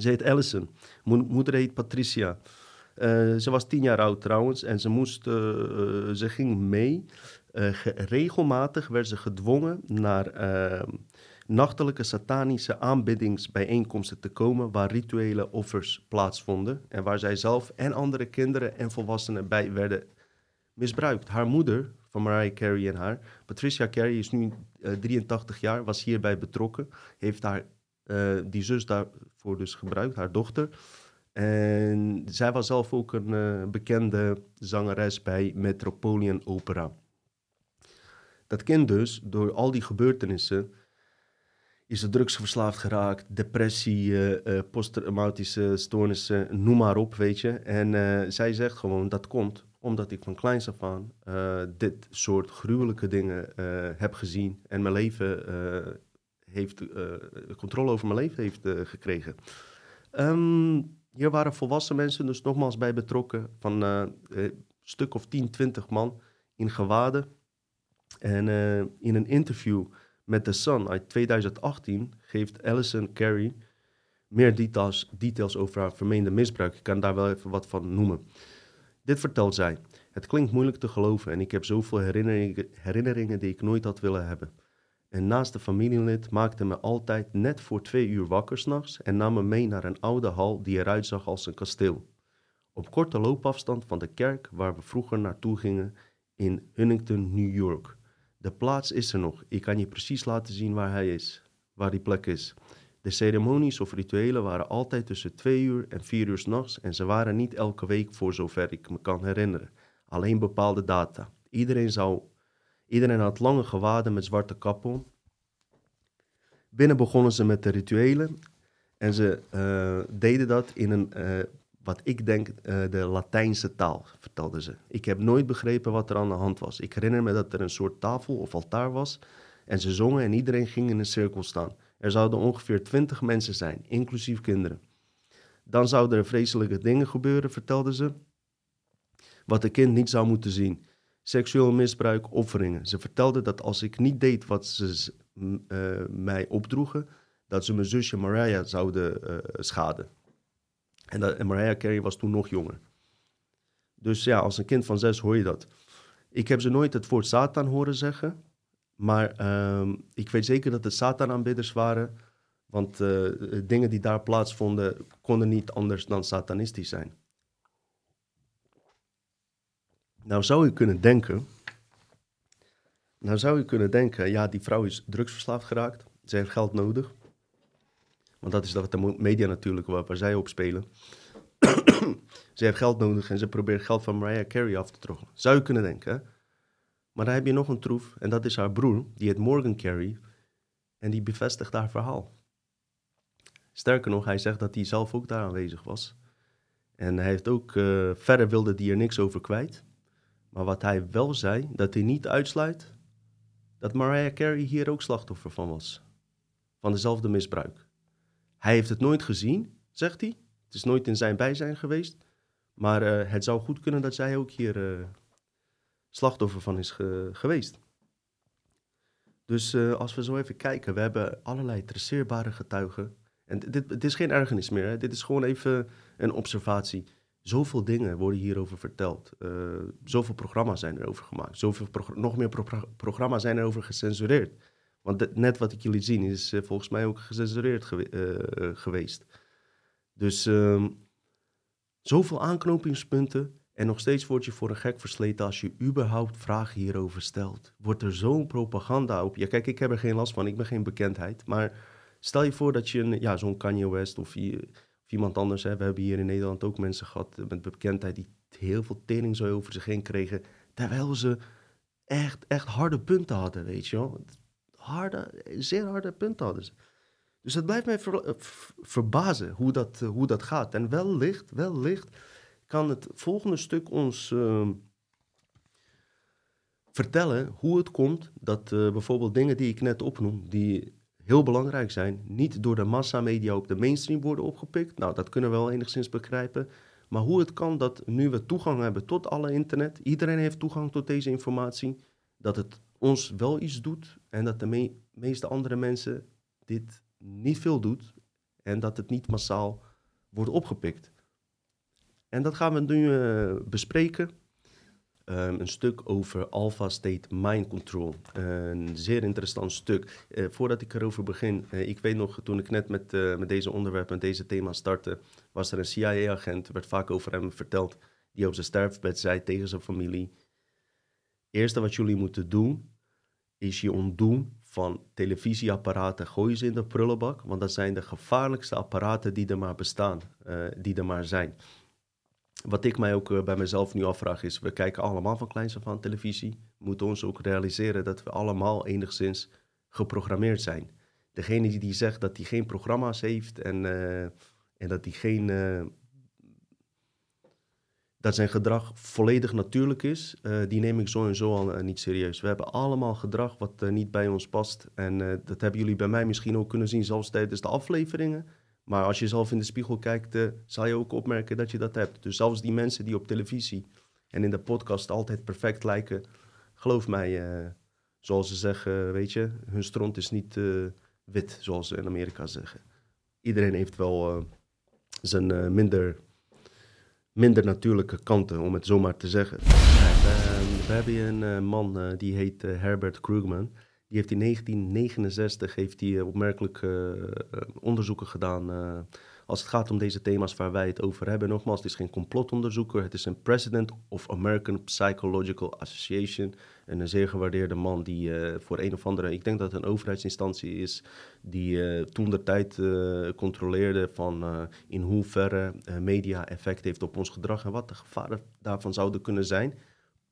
Ze heet Allison. Mo- moeder heet Patricia. Eh, ze was tien jaar oud trouwens en ze, moest, ze ging mee. Ge- regelmatig werd ze gedwongen naar eh, nachtelijke satanische aanbiddingsbijeenkomsten te komen waar rituele offers plaatsvonden en waar zij zelf en andere kinderen en volwassenen bij werden misbruikt. Haar moeder van Mariah Carey en haar, Patricia Carey is nu eh, 83 jaar, was hierbij betrokken, heeft haar, eh, die zus daarvoor dus gebruikt, haar dochter. En zij was zelf ook een eh, bekende zangeres bij Metropolitan Opera. Dat kind dus, door al die gebeurtenissen, is ze drugsverslaafd geraakt, depressie, eh, posttraumatische stoornissen, noem maar op, weet je. En eh, zij zegt gewoon, dat komt omdat ik van kleins af aan dit soort gruwelijke dingen heb gezien en mijn leven heeft, controle over mijn leven heeft gekregen. Ehm, hier waren volwassen mensen dus nogmaals bij betrokken, van een stuk of 10, 20 man in gewaden. En in een interview met The Sun uit 2018 geeft Alison Carey meer details, details over haar vermeende misbruik. Ik kan daar wel even wat van noemen. Dit vertelt zij. Het klinkt moeilijk te geloven en ik heb zoveel herinneringen, herinneringen die ik nooit had willen hebben. En naast de familielid maakte me altijd net voor twee uur wakker s'nachts en nam me mee naar een oude hal die eruit zag als een kasteel. Op korte loopafstand van de kerk waar we vroeger naartoe gingen in Huntington, New York. De plaats is er nog. Ik kan je precies laten zien waar hij is, waar die plek is. De ceremonies of rituelen waren altijd tussen twee uur en vier uur s'nachts en ze waren niet elke week voor zover ik me kan herinneren. Alleen bepaalde data. Iedereen, zou, iedereen had lange gewaden met zwarte kappen. Binnen begonnen ze met de rituelen en ze eh, deden dat in een, eh, wat ik denk, eh, de Latijnse taal, vertelde ze. Ik heb nooit begrepen wat er aan de hand was. Ik herinner me dat er een soort tafel of altaar was en ze zongen en iedereen ging in een cirkel staan. Er zouden ongeveer twintig mensen zijn, inclusief kinderen. Dan zouden er vreselijke dingen gebeuren, vertelde ze, wat een kind niet zou moeten zien. Seksueel misbruik, offeringen. Ze vertelde dat als ik niet deed wat ze eh, mij opdroegen, dat ze mijn zusje Mariah zouden eh, schaden. En, dat, Mariah Carey was toen nog jonger. Dus ja, als een kind van zes hoor je dat. Ik heb ze nooit het woord Satan horen zeggen. Maar ehm, ik weet zeker dat het Satan-aanbidders waren. Want eh, dingen die daar plaatsvonden konden niet anders dan satanistisch zijn. Nou zou je kunnen denken. Nou zou je kunnen denken, ja, die vrouw is drugsverslaafd geraakt. Ze heeft geld nodig. Want dat is wat de media natuurlijk, waar, zij op spelen. ze heeft geld nodig en ze probeert geld van Mariah Carey af te trokken. Zou je kunnen denken? Maar dan heb je nog een troef en dat is haar broer, die heet Morgan Carey. En die bevestigt haar verhaal. Sterker nog, hij zegt dat hij zelf ook daar aanwezig was. En hij heeft ook, uh, verder wilde hij er niks over kwijt. Maar wat hij wel zei, dat hij niet uitsluit dat Mariah Carey hier ook slachtoffer van was. Van dezelfde misbruik. Hij heeft het nooit gezien, zegt hij. Het is nooit in zijn bijzijn geweest. Maar uh, het zou goed kunnen dat zij ook hier uh, slachtoffer van is ge geweest. Dus uh, als we zo even kijken, we hebben allerlei traceerbare getuigen. En dit, dit is geen ergernis meer, dit is gewoon even een observatie. Zoveel dingen worden hierover verteld. Zoveel programma's zijn erover gemaakt. Zoveel nog meer pro programma's zijn erover gecensureerd. Want net wat ik jullie zien is uh, volgens mij ook gecensureerd gewe uh, geweest. Dus ehm, zoveel aanknopingspunten. En nog steeds word je voor een gek versleten als je überhaupt vragen hierover stelt. Wordt er zo'n propaganda op je? Kijk, ik heb er geen last van, ik ben geen bekendheid. Maar stel je voor dat je een, ja, zo'n Kanye West of, of, iemand anders... Hè, we hebben hier in Nederland ook mensen gehad met bekendheid... die heel veel tering zo over zich heen kregen... terwijl ze echt, echt harde punten hadden, weet je wel. Harde, zeer harde ze. Dus het blijft mij ver, verbazen hoe dat, hoe dat gaat. En wellicht, wellicht kan het volgende stuk ons uh, vertellen hoe het komt dat uh, bijvoorbeeld dingen die ik net opnoem, die heel belangrijk zijn, niet door de massamedia op de mainstream worden opgepikt. Nou, dat kunnen we wel enigszins begrijpen. Maar hoe het kan dat nu we toegang hebben tot alle internet, iedereen heeft toegang tot deze informatie, dat het ons wel iets doet en dat de me meeste andere mensen dit niet veel doet en dat het niet massaal wordt opgepikt. En dat gaan we nu uh, bespreken. Um, een stuk over Alpha State Mind Control. Een zeer interessant stuk. Uh, voordat ik erover begin, ik weet nog, toen ik net met, met deze onderwerp, met deze thema startte, was er een CIA-agent, werd vaak over hem verteld, die op zijn sterfbed zei tegen zijn familie: Eerste wat jullie moeten doen, is je ontdoen van televisieapparaten. Gooi ze in de prullenbak, want dat zijn de gevaarlijkste apparaten die er maar bestaan, die er maar zijn wat ik mij ook eh, bij mezelf nu afvraag is, we kijken allemaal van kleins af aan televisie. We moeten ons ook realiseren dat we allemaal enigszins geprogrammeerd zijn. Degene die, zegt dat hij geen programma's heeft en, uh, en dat hij geen... Dat zijn gedrag volledig natuurlijk is, uh, die neem ik zo en zo al niet serieus. We hebben allemaal gedrag wat niet bij ons past. En dat hebben jullie bij mij misschien ook kunnen zien, zelfs tijdens de afleveringen. Maar als je zelf in de spiegel kijkt, zal je ook opmerken dat je dat hebt. Dus zelfs die mensen die op televisie en in de podcast altijd perfect lijken, geloof mij, zoals ze zeggen, weet je, hun stront is niet wit, zoals ze in Amerika zeggen. Iedereen heeft wel zijn minder, minder natuurlijke kanten, om het zo maar te zeggen. we, we, hebben een man die heet Herbert Krugman. Die heeft in 1969 heeft hij eh, opmerkelijke onderzoeken gedaan als het gaat om deze thema's waar wij het over hebben. Nogmaals, het is geen complotonderzoeker, het is een president of American Psychological Association. En een zeer gewaardeerde man die uh, voor een of andere, ik denk dat het een overheidsinstantie is, die toen de tijd controleerde van in hoeverre media effect heeft op ons gedrag en wat de gevaren daarvan zouden kunnen zijn.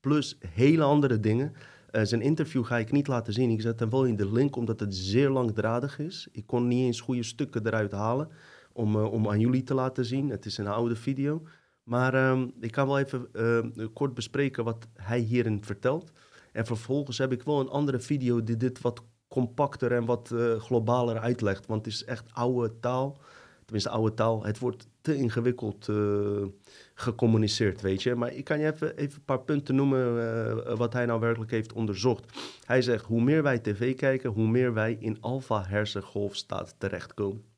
Plus hele andere dingen. Zijn interview ga ik niet laten zien. Ik zet hem wel in de link omdat het zeer langdradig is. Ik kon niet eens goede stukken eruit halen om, uh, om aan jullie te laten zien. Het is een oude video. Maar um, ik kan wel even uh, kort bespreken wat hij hierin vertelt. En vervolgens heb ik wel een andere video die dit wat compacter en wat globaler uitlegt. Want het is echt oude taal tenminste oude taal, het wordt te ingewikkeld uh, gecommuniceerd, weet je. Maar ik kan je even, even een paar punten noemen wat hij nou werkelijk heeft onderzocht. Hij zegt, hoe meer wij tv kijken, hoe meer wij in alfa-hersengolfstaat terechtkomen.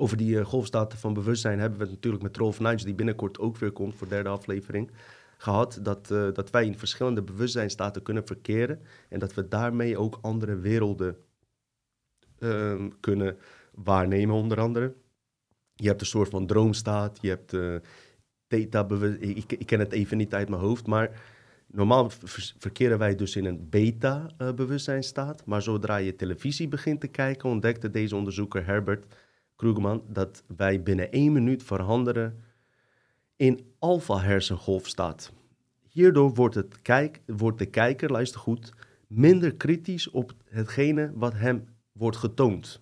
Over die uh, golfstaten van bewustzijn hebben we het natuurlijk met Rolf Nijns, die binnenkort ook weer komt voor de derde aflevering, gehad. Dat, uh, dat wij in verschillende bewustzijnstaten kunnen verkeren en dat we daarmee ook andere werelden uh, kunnen waarnemen, onder andere. Je hebt een soort van droomstaat, je hebt uh, theta ik, ik ken het even niet uit mijn hoofd, maar normaal verkeren wij dus in een beta-bewustzijnstaat. maar zodra je televisie begint te kijken, ontdekte deze onderzoeker Herbert Krugerman, dat wij binnen één minuut veranderen in alfa-hersengolf staat. Hierdoor wordt, het kijk, wordt de kijker, luister goed, minder kritisch op hetgene wat hem wordt getoond.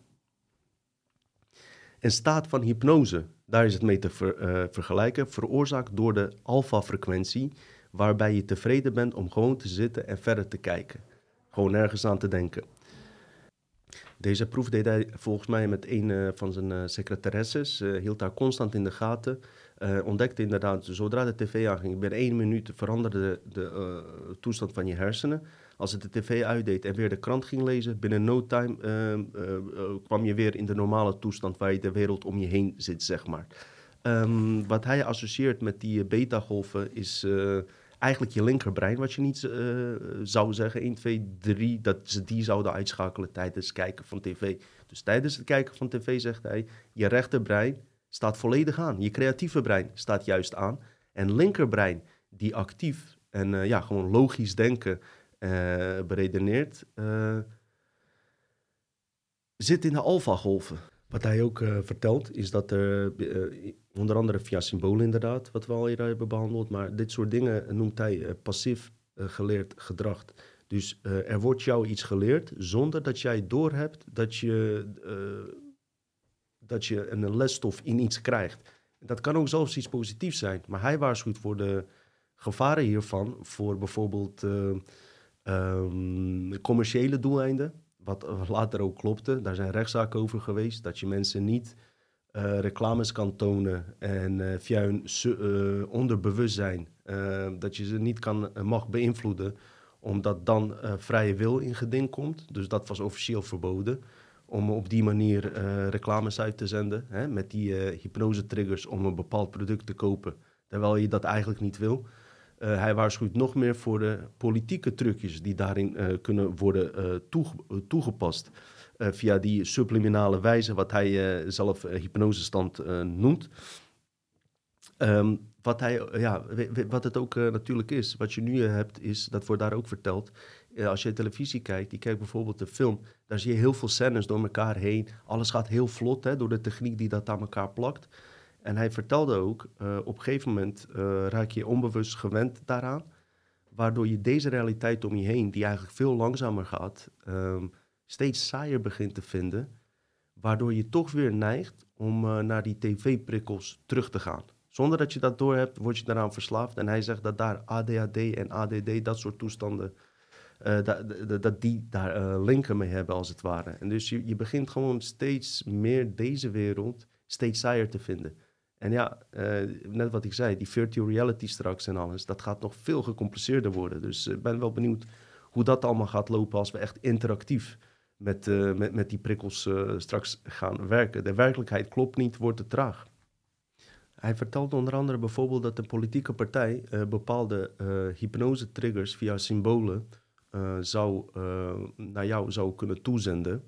Een staat van hypnose, daar is het mee te uh, vergelijken, veroorzaakt door de alfa-frequentie, waarbij je tevreden bent om gewoon te zitten en verder te kijken. Gewoon nergens aan te denken. Deze proef deed hij volgens mij met een uh, van zijn uh, secretaresses, hield haar constant in de gaten. ontdekte inderdaad, zodra de tv aanging, binnen één minuut veranderde de, toestand van je hersenen. Als het de tv uitdeed en weer de krant ging lezen, binnen no time ehm, eh, eh, kwam je weer in de normale toestand waar je de wereld om je heen zit, zeg maar. Um, wat hij associeert met die eh, beta-golven is eigenlijk je linkerbrein, wat je niet zou zeggen 1, 2, 3, dat ze die zouden uitschakelen tijdens het kijken van tv. Dus tijdens het kijken van tv zegt hij, je rechterbrein staat volledig aan. Je creatieve brein staat juist aan. En linkerbrein, die actief en ja, gewoon logisch denken uh, beredeneerd, uh, zit in de alpha-golven. Wat hij ook uh, vertelt, is dat er, onder andere via symbolen inderdaad, wat we al eerder hebben behandeld, maar dit soort dingen noemt hij passief geleerd gedrag. Dus er wordt jou iets geleerd zonder dat jij doorhebt dat je, dat je een lesstof in iets krijgt. Dat kan ook zelfs iets positiefs zijn, maar hij waarschuwt voor de gevaren hiervan, voor bijvoorbeeld Um, commerciële doeleinden, wat later ook klopte, daar zijn rechtszaken over geweest, dat je mensen niet uh, reclames kan tonen en uh, via hun uh, onderbewustzijn, dat je ze niet kan, mag beïnvloeden, omdat dan vrije wil in geding komt. Dus dat was officieel verboden om op die manier reclames uit te zenden, hè, met die hypnose-triggers om een bepaald product te kopen, terwijl je dat eigenlijk niet wil. Hij waarschuwt nog meer voor de politieke trucjes die daarin kunnen worden toege toegepast. Via die subliminale wijze, wat hij zelf hypnosestand noemt. Um, wat, hij, ja, wat het ook natuurlijk is, wat je nu hebt, is, dat wordt daar ook verteld. als je televisie kijkt, die kijkt bijvoorbeeld de film, daar zie je heel veel scènes door elkaar heen. Alles gaat heel vlot hè, door de techniek die dat aan elkaar plakt. En hij vertelde ook, op een gegeven moment raak je onbewust gewend daaraan, waardoor je deze realiteit om je heen, die eigenlijk veel langzamer gaat, um, steeds saaier begint te vinden, waardoor je toch weer neigt om uh, naar die tv-prikkels terug te gaan. Zonder dat je dat doorhebt, word je daaraan verslaafd. En hij zegt dat daar ADHD en ADD, dat soort toestanden, dat, dat die daar linken mee hebben als het ware. En dus je, begint gewoon steeds meer deze wereld steeds saaier te vinden. En ja, uh, net wat ik zei, die virtual reality straks en alles, dat gaat nog veel gecompliceerder worden. Dus ik ben wel benieuwd hoe dat allemaal gaat lopen als we echt interactief met, uh, met, met die prikkels uh, straks gaan werken. De werkelijkheid klopt niet, wordt te traag. Hij vertelt onder andere bijvoorbeeld dat een politieke partij bepaalde hypnose-triggers via symbolen zou, naar jou zou kunnen toezenden.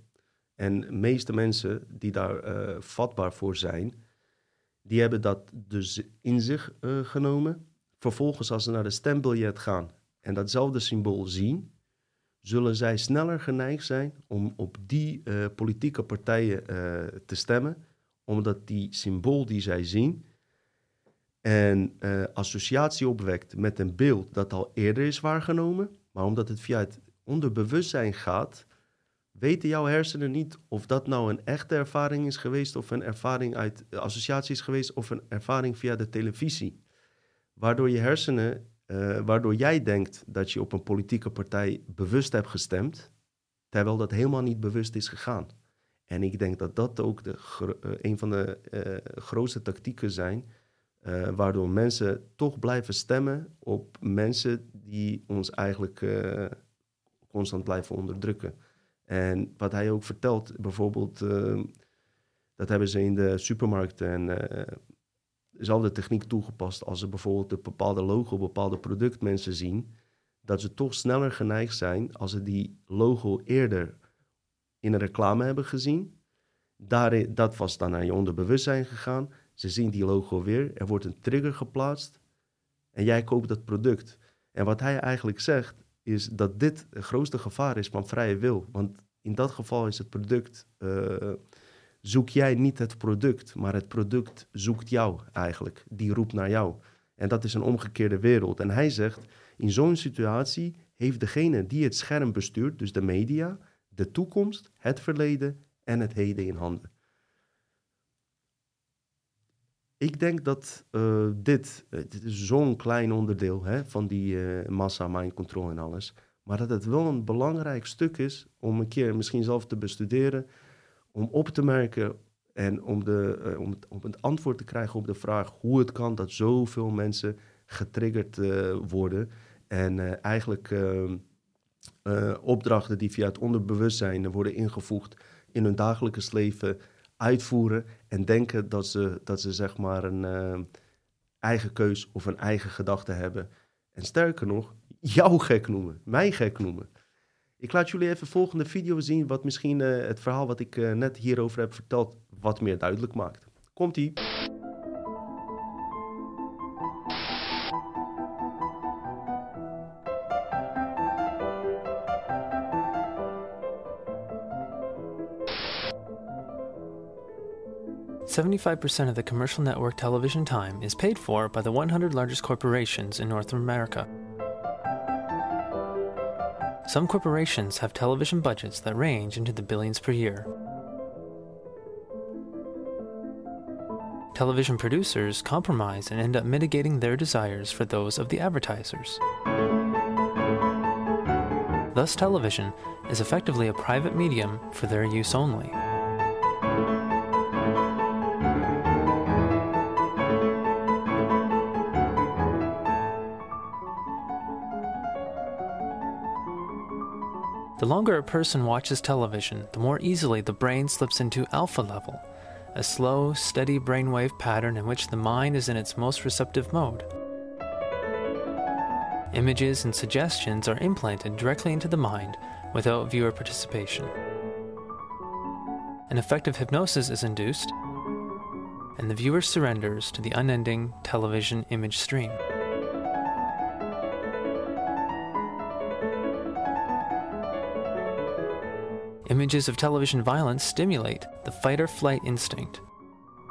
En de meeste mensen die daar vatbaar voor zijn, die hebben dat dus in zich genomen. Vervolgens, als ze naar de stembiljet gaan en datzelfde symbool zien, zullen zij sneller geneigd zijn om op die uh, politieke partijen uh, te stemmen, omdat die symbool die zij zien een associatie opwekt met een beeld dat al eerder is waargenomen, maar omdat het via het onderbewustzijn gaat, weten jouw hersenen niet of dat nou een echte ervaring is geweest of een ervaring uit associatie is geweest of een ervaring via de televisie. Waardoor je hersenen, uh, waardoor jij denkt dat je op een politieke partij bewust hebt gestemd, terwijl dat helemaal niet bewust is gegaan. En ik denk dat dat ook de, uh, een van de uh, grootste tactieken zijn, waardoor mensen toch blijven stemmen op mensen die ons eigenlijk constant blijven onderdrukken. En wat hij ook vertelt, bijvoorbeeld, dat hebben ze in de supermarkten en dezelfde techniek toegepast als ze bijvoorbeeld een bepaalde logo, bepaalde product mensen zien, dat ze toch sneller geneigd zijn als ze die logo eerder in een reclame hebben gezien. Daarin, dat was dan naar je onderbewustzijn gegaan. Ze zien die logo weer, er wordt een trigger geplaatst en jij koopt dat product. En wat hij eigenlijk zegt, is dat dit het grootste gevaar is van vrije wil. Want in dat geval is het product uh, zoek jij niet het product, maar het product zoekt jou eigenlijk. Die roept naar jou. En dat is een omgekeerde wereld. En hij zegt, in zo'n situatie heeft degene die het scherm bestuurt, dus de media, de toekomst, het verleden en het heden in handen. Ik denk dat uh, dit, dit is zo'n klein onderdeel hè, van die uh, massa, mind control en alles. Maar dat het wel een belangrijk stuk is om een keer misschien zelf te bestuderen, om op te merken en om, de, uh, om, het, om het antwoord te krijgen op de vraag hoe het kan dat zoveel mensen getriggerd worden en eigenlijk ehm, opdrachten die via het onderbewustzijn worden ingevoegd in hun dagelijks leven uitvoeren en denken dat ze, dat ze zeg maar een eigen keus of een eigen gedachte hebben. En sterker nog, jou gek noemen, mij gek noemen. Ik laat jullie even volgende video zien, wat misschien uh, het verhaal wat ik uh, net hierover heb verteld, wat meer duidelijk maakt. Komt-ie. 75% of the commercial network television time is paid for by the 100 largest corporations in North America. Some corporations have television budgets that range into the billions per year. Television producers compromise and end up mitigating their desires for those of the advertisers. Thus, television is effectively a private medium for their use only. The longer a person watches television, the more easily the brain slips into alpha level, a slow, steady brainwave pattern in which the mind is in its most receptive mode. Images and suggestions are implanted directly into the mind without viewer participation. An effective hypnosis is induced, and the viewer surrenders to the unending television image stream. Images of television violence stimulate the fight or flight instinct.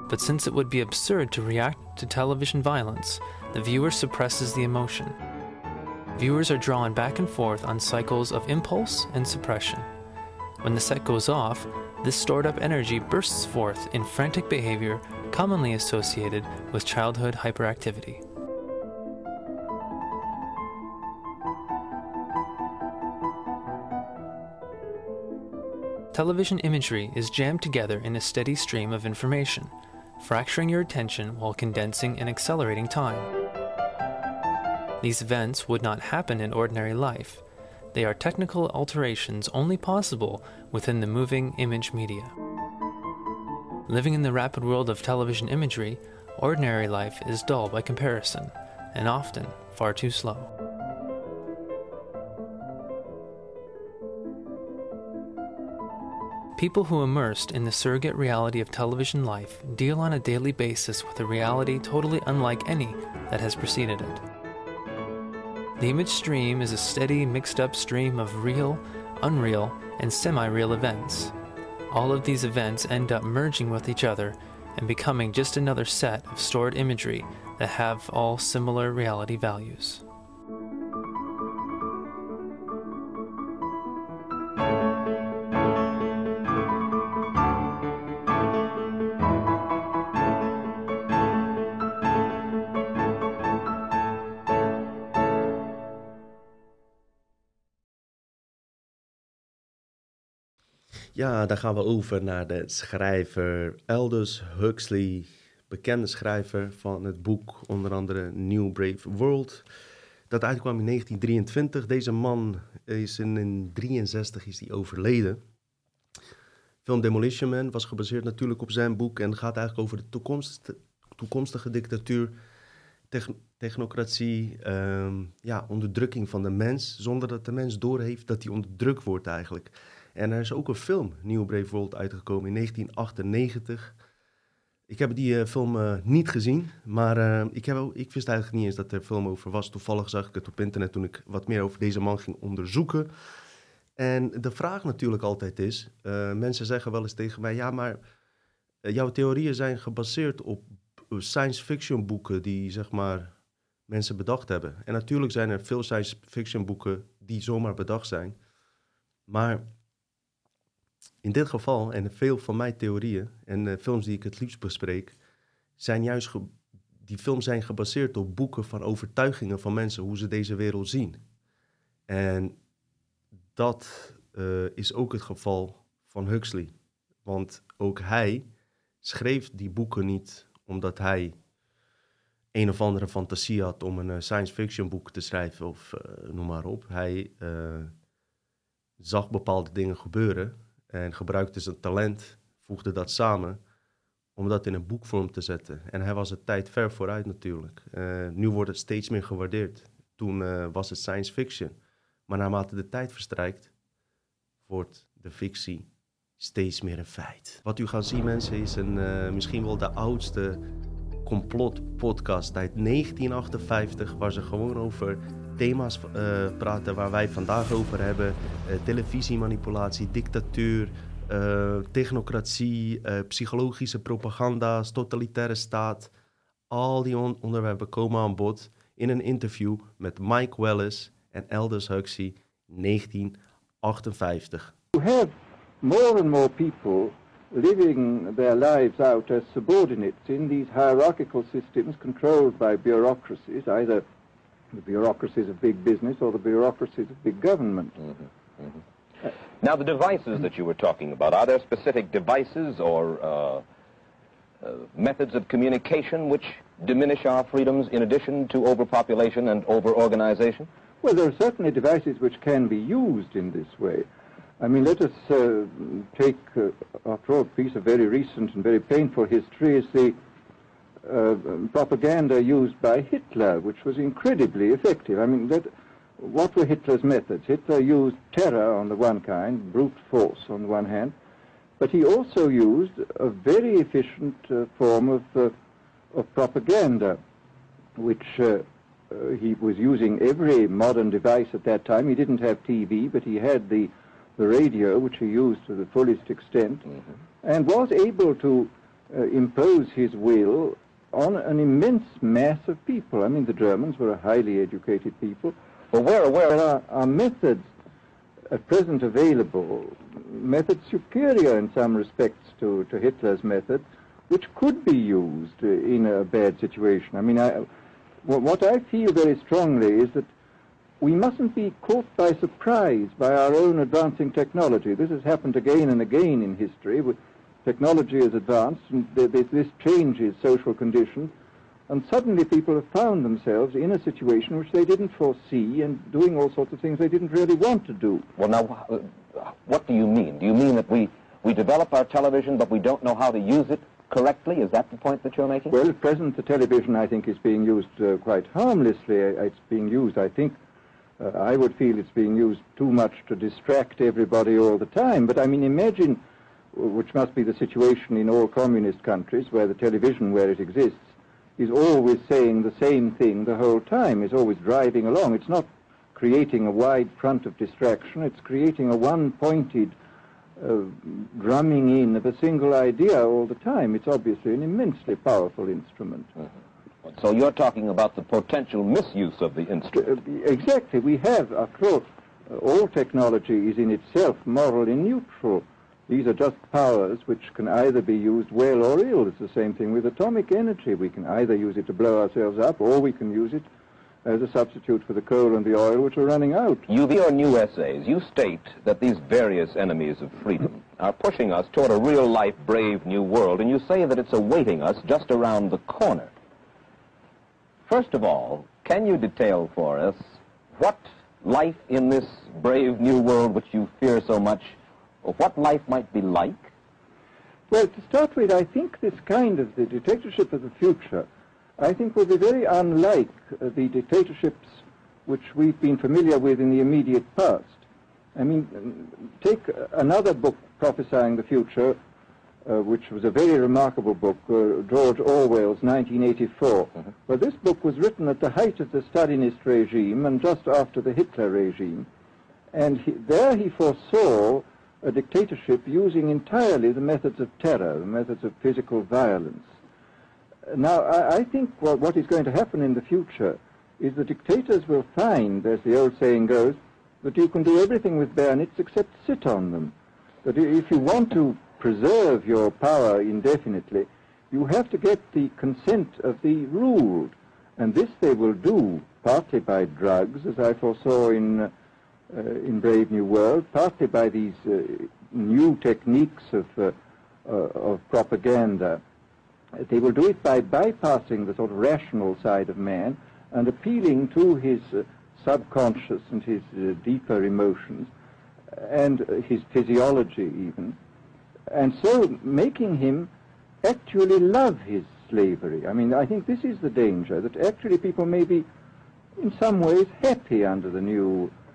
But since it would be absurd to react to television violence, the viewer suppresses the emotion. Viewers are drawn back and forth on cycles of impulse and suppression. When the set goes off, this stored up energy bursts forth in frantic behavior commonly associated with childhood hyperactivity. Television imagery is jammed together in a steady stream of information, fracturing your attention while condensing and accelerating time. These events would not happen in ordinary life. They are technical alterations only possible within the moving image media. Living in the rapid world of television imagery, ordinary life is dull by comparison, and often far too slow. People who immersed in the surrogate reality of television life deal on a daily basis with a reality totally unlike any that has preceded it. The image stream is a steady, mixed up stream of real, unreal, and semi real events. All of these events end up merging with each other and becoming just another set of stored imagery that have all similar reality values. Ja, dan gaan we over naar de schrijver Aldous Huxley, bekende schrijver van het boek onder andere New Brave World. Dat uitkwam in 1923. Deze man is in 1963 is hij overleden. Film Demolition Man was gebaseerd natuurlijk op zijn boek en gaat eigenlijk over de toekomst, toekomstige dictatuur, technocratie, ehm, ja, onderdrukking van de mens, zonder dat de mens doorheeft dat hij onderdrukt wordt eigenlijk. En er is ook een film, New Brave World, uitgekomen in 1998. Ik heb die uh, film uh, niet gezien, maar uh, ik, heb ik wist eigenlijk niet eens dat er film over was. Toevallig zag ik het op internet toen ik wat meer over deze man ging onderzoeken. En de vraag natuurlijk altijd is, mensen zeggen wel eens tegen mij, ja maar jouw theorieën zijn gebaseerd op science fiction boeken die zeg maar mensen bedacht hebben. En natuurlijk zijn er veel science fiction boeken die zomaar bedacht zijn. Maar in dit geval, en veel van mijn theorieën en uh, films die ik het liefst bespreek, zijn juist die films zijn gebaseerd op boeken van overtuigingen van mensen, hoe ze deze wereld zien. En dat uh, is ook het geval van Huxley. Want ook hij schreef die boeken niet omdat hij een of andere fantasie had om een uh, science fiction boek te schrijven of noem maar op. Hij zag bepaalde dingen gebeuren en gebruikte zijn talent, voegde dat samen om dat in een boekvorm te zetten. En hij was het tijd ver vooruit natuurlijk. nu wordt het steeds meer gewaardeerd. Toen was het science fiction. Maar naarmate de tijd verstrijkt, wordt de fictie steeds meer een feit. Wat u gaat zien, mensen, is een, uh, misschien wel de oudste complotpodcast uit 1958, waar ze gewoon over thema's uh, praten waar wij vandaag over hebben: uh, televisiemanipulatie, dictatuur, technocratie, psychologische propaganda's, totalitaire staat. Al die on onderwerpen komen aan bod in een interview met Mike Wallace en Aldous Huxley 1958. You have more and more people living their lives out as subordinates in these hierarchical systems controlled by bureaucracies, either the bureaucracies of big business or the bureaucracies of big government. Mm -hmm. Mm -hmm. Uh, now, the devices that you were talking about, are there specific devices or uh, uh, methods of communication which diminish our freedoms in addition to overpopulation and over-organization? Well, there are certainly devices which can be used in this way. I mean, let us uh, take, uh, after all, a piece of very recent and very painful history is the uh, propaganda used by Hitler, which was incredibly effective. I mean, that, what were Hitler's methods? Hitler used terror on the one kind, brute force on the one hand, but he also used a very efficient uh, form of, uh, of propaganda, which uh, uh, he was using every modern device at that time. He didn't have TV, but he had the, the radio, which he used to the fullest extent, mm-hmm. and was able to uh, impose his will on an immense mass of people. I mean, the Germans were a highly educated people. But well, where, where are, are methods at present available, methods superior in some respects to, to Hitler's method, which could be used in a bad situation. I mean, I, what I feel very strongly is that we mustn't be caught by surprise by our own advancing technology. This has happened again and again in history. Technology has advanced and this changes social conditions. And suddenly people have found themselves in a situation which they didn't foresee and doing all sorts of things they didn't really want to do. Well, now, uh, what do you mean? Do you mean that we, we develop our television but we don't know how to use it correctly? Is that the point that you're making? Well, at present, the television, I think, is being used uh, quite harmlessly. It's being used, I think, uh, I would feel it's being used too much to distract everybody all the time. But I mean, imagine, which must be the situation in all communist countries, where the television, where it exists, is always saying the same thing the whole time, is always driving along. It's not creating a wide front of distraction, it's creating a one-pointed uh, drumming in of a single idea all the time. It's obviously an immensely powerful instrument. Mm-hmm. So you're talking about the potential misuse of the instrument. Uh, exactly. We have, after all, uh, all technology is in itself morally neutral. These are just powers which can either be used well or ill. It's the same thing with atomic energy. We can either use it to blow ourselves up or we can use it as a substitute for the coal and the oil, which are running out. You, in your new essays, you state that these various enemies of freedom are pushing us toward a real-life, brave new world, and you say that it's awaiting us just around the corner. First of all, can you detail for us what life in this brave new world which you fear so much, or what life might be like? Well, to start with, I think this kind of the dictatorship of the future I think will be very unlike uh, the dictatorships which we've been familiar with in the immediate past. I mean, take another book prophesying the future, uh, which was a very remarkable book, uh, George Orwell's 1984. Mm-hmm. Well, this book was written at the height of the Stalinist regime and just after the Hitler regime. And he, there he foresaw a dictatorship using entirely the methods of terror, the methods of physical violence. Now, I, I think what, what is going to happen in the future is the dictators will find, as the old saying goes, that you can do everything with bayonets except sit on them. That if you want to preserve your power indefinitely, you have to get the consent of the ruled. And this they will do partly by drugs, as I foresaw in, uh, in Brave New World, partly by these uh, new techniques of, uh, uh of propaganda. They will do it by bypassing the sort of rational side of man and appealing to his uh, subconscious and his uh, deeper emotions and his physiology even, and so making him actually love his slavery. I mean, I think this is the danger, that actually people may be in some ways happy under the new uh,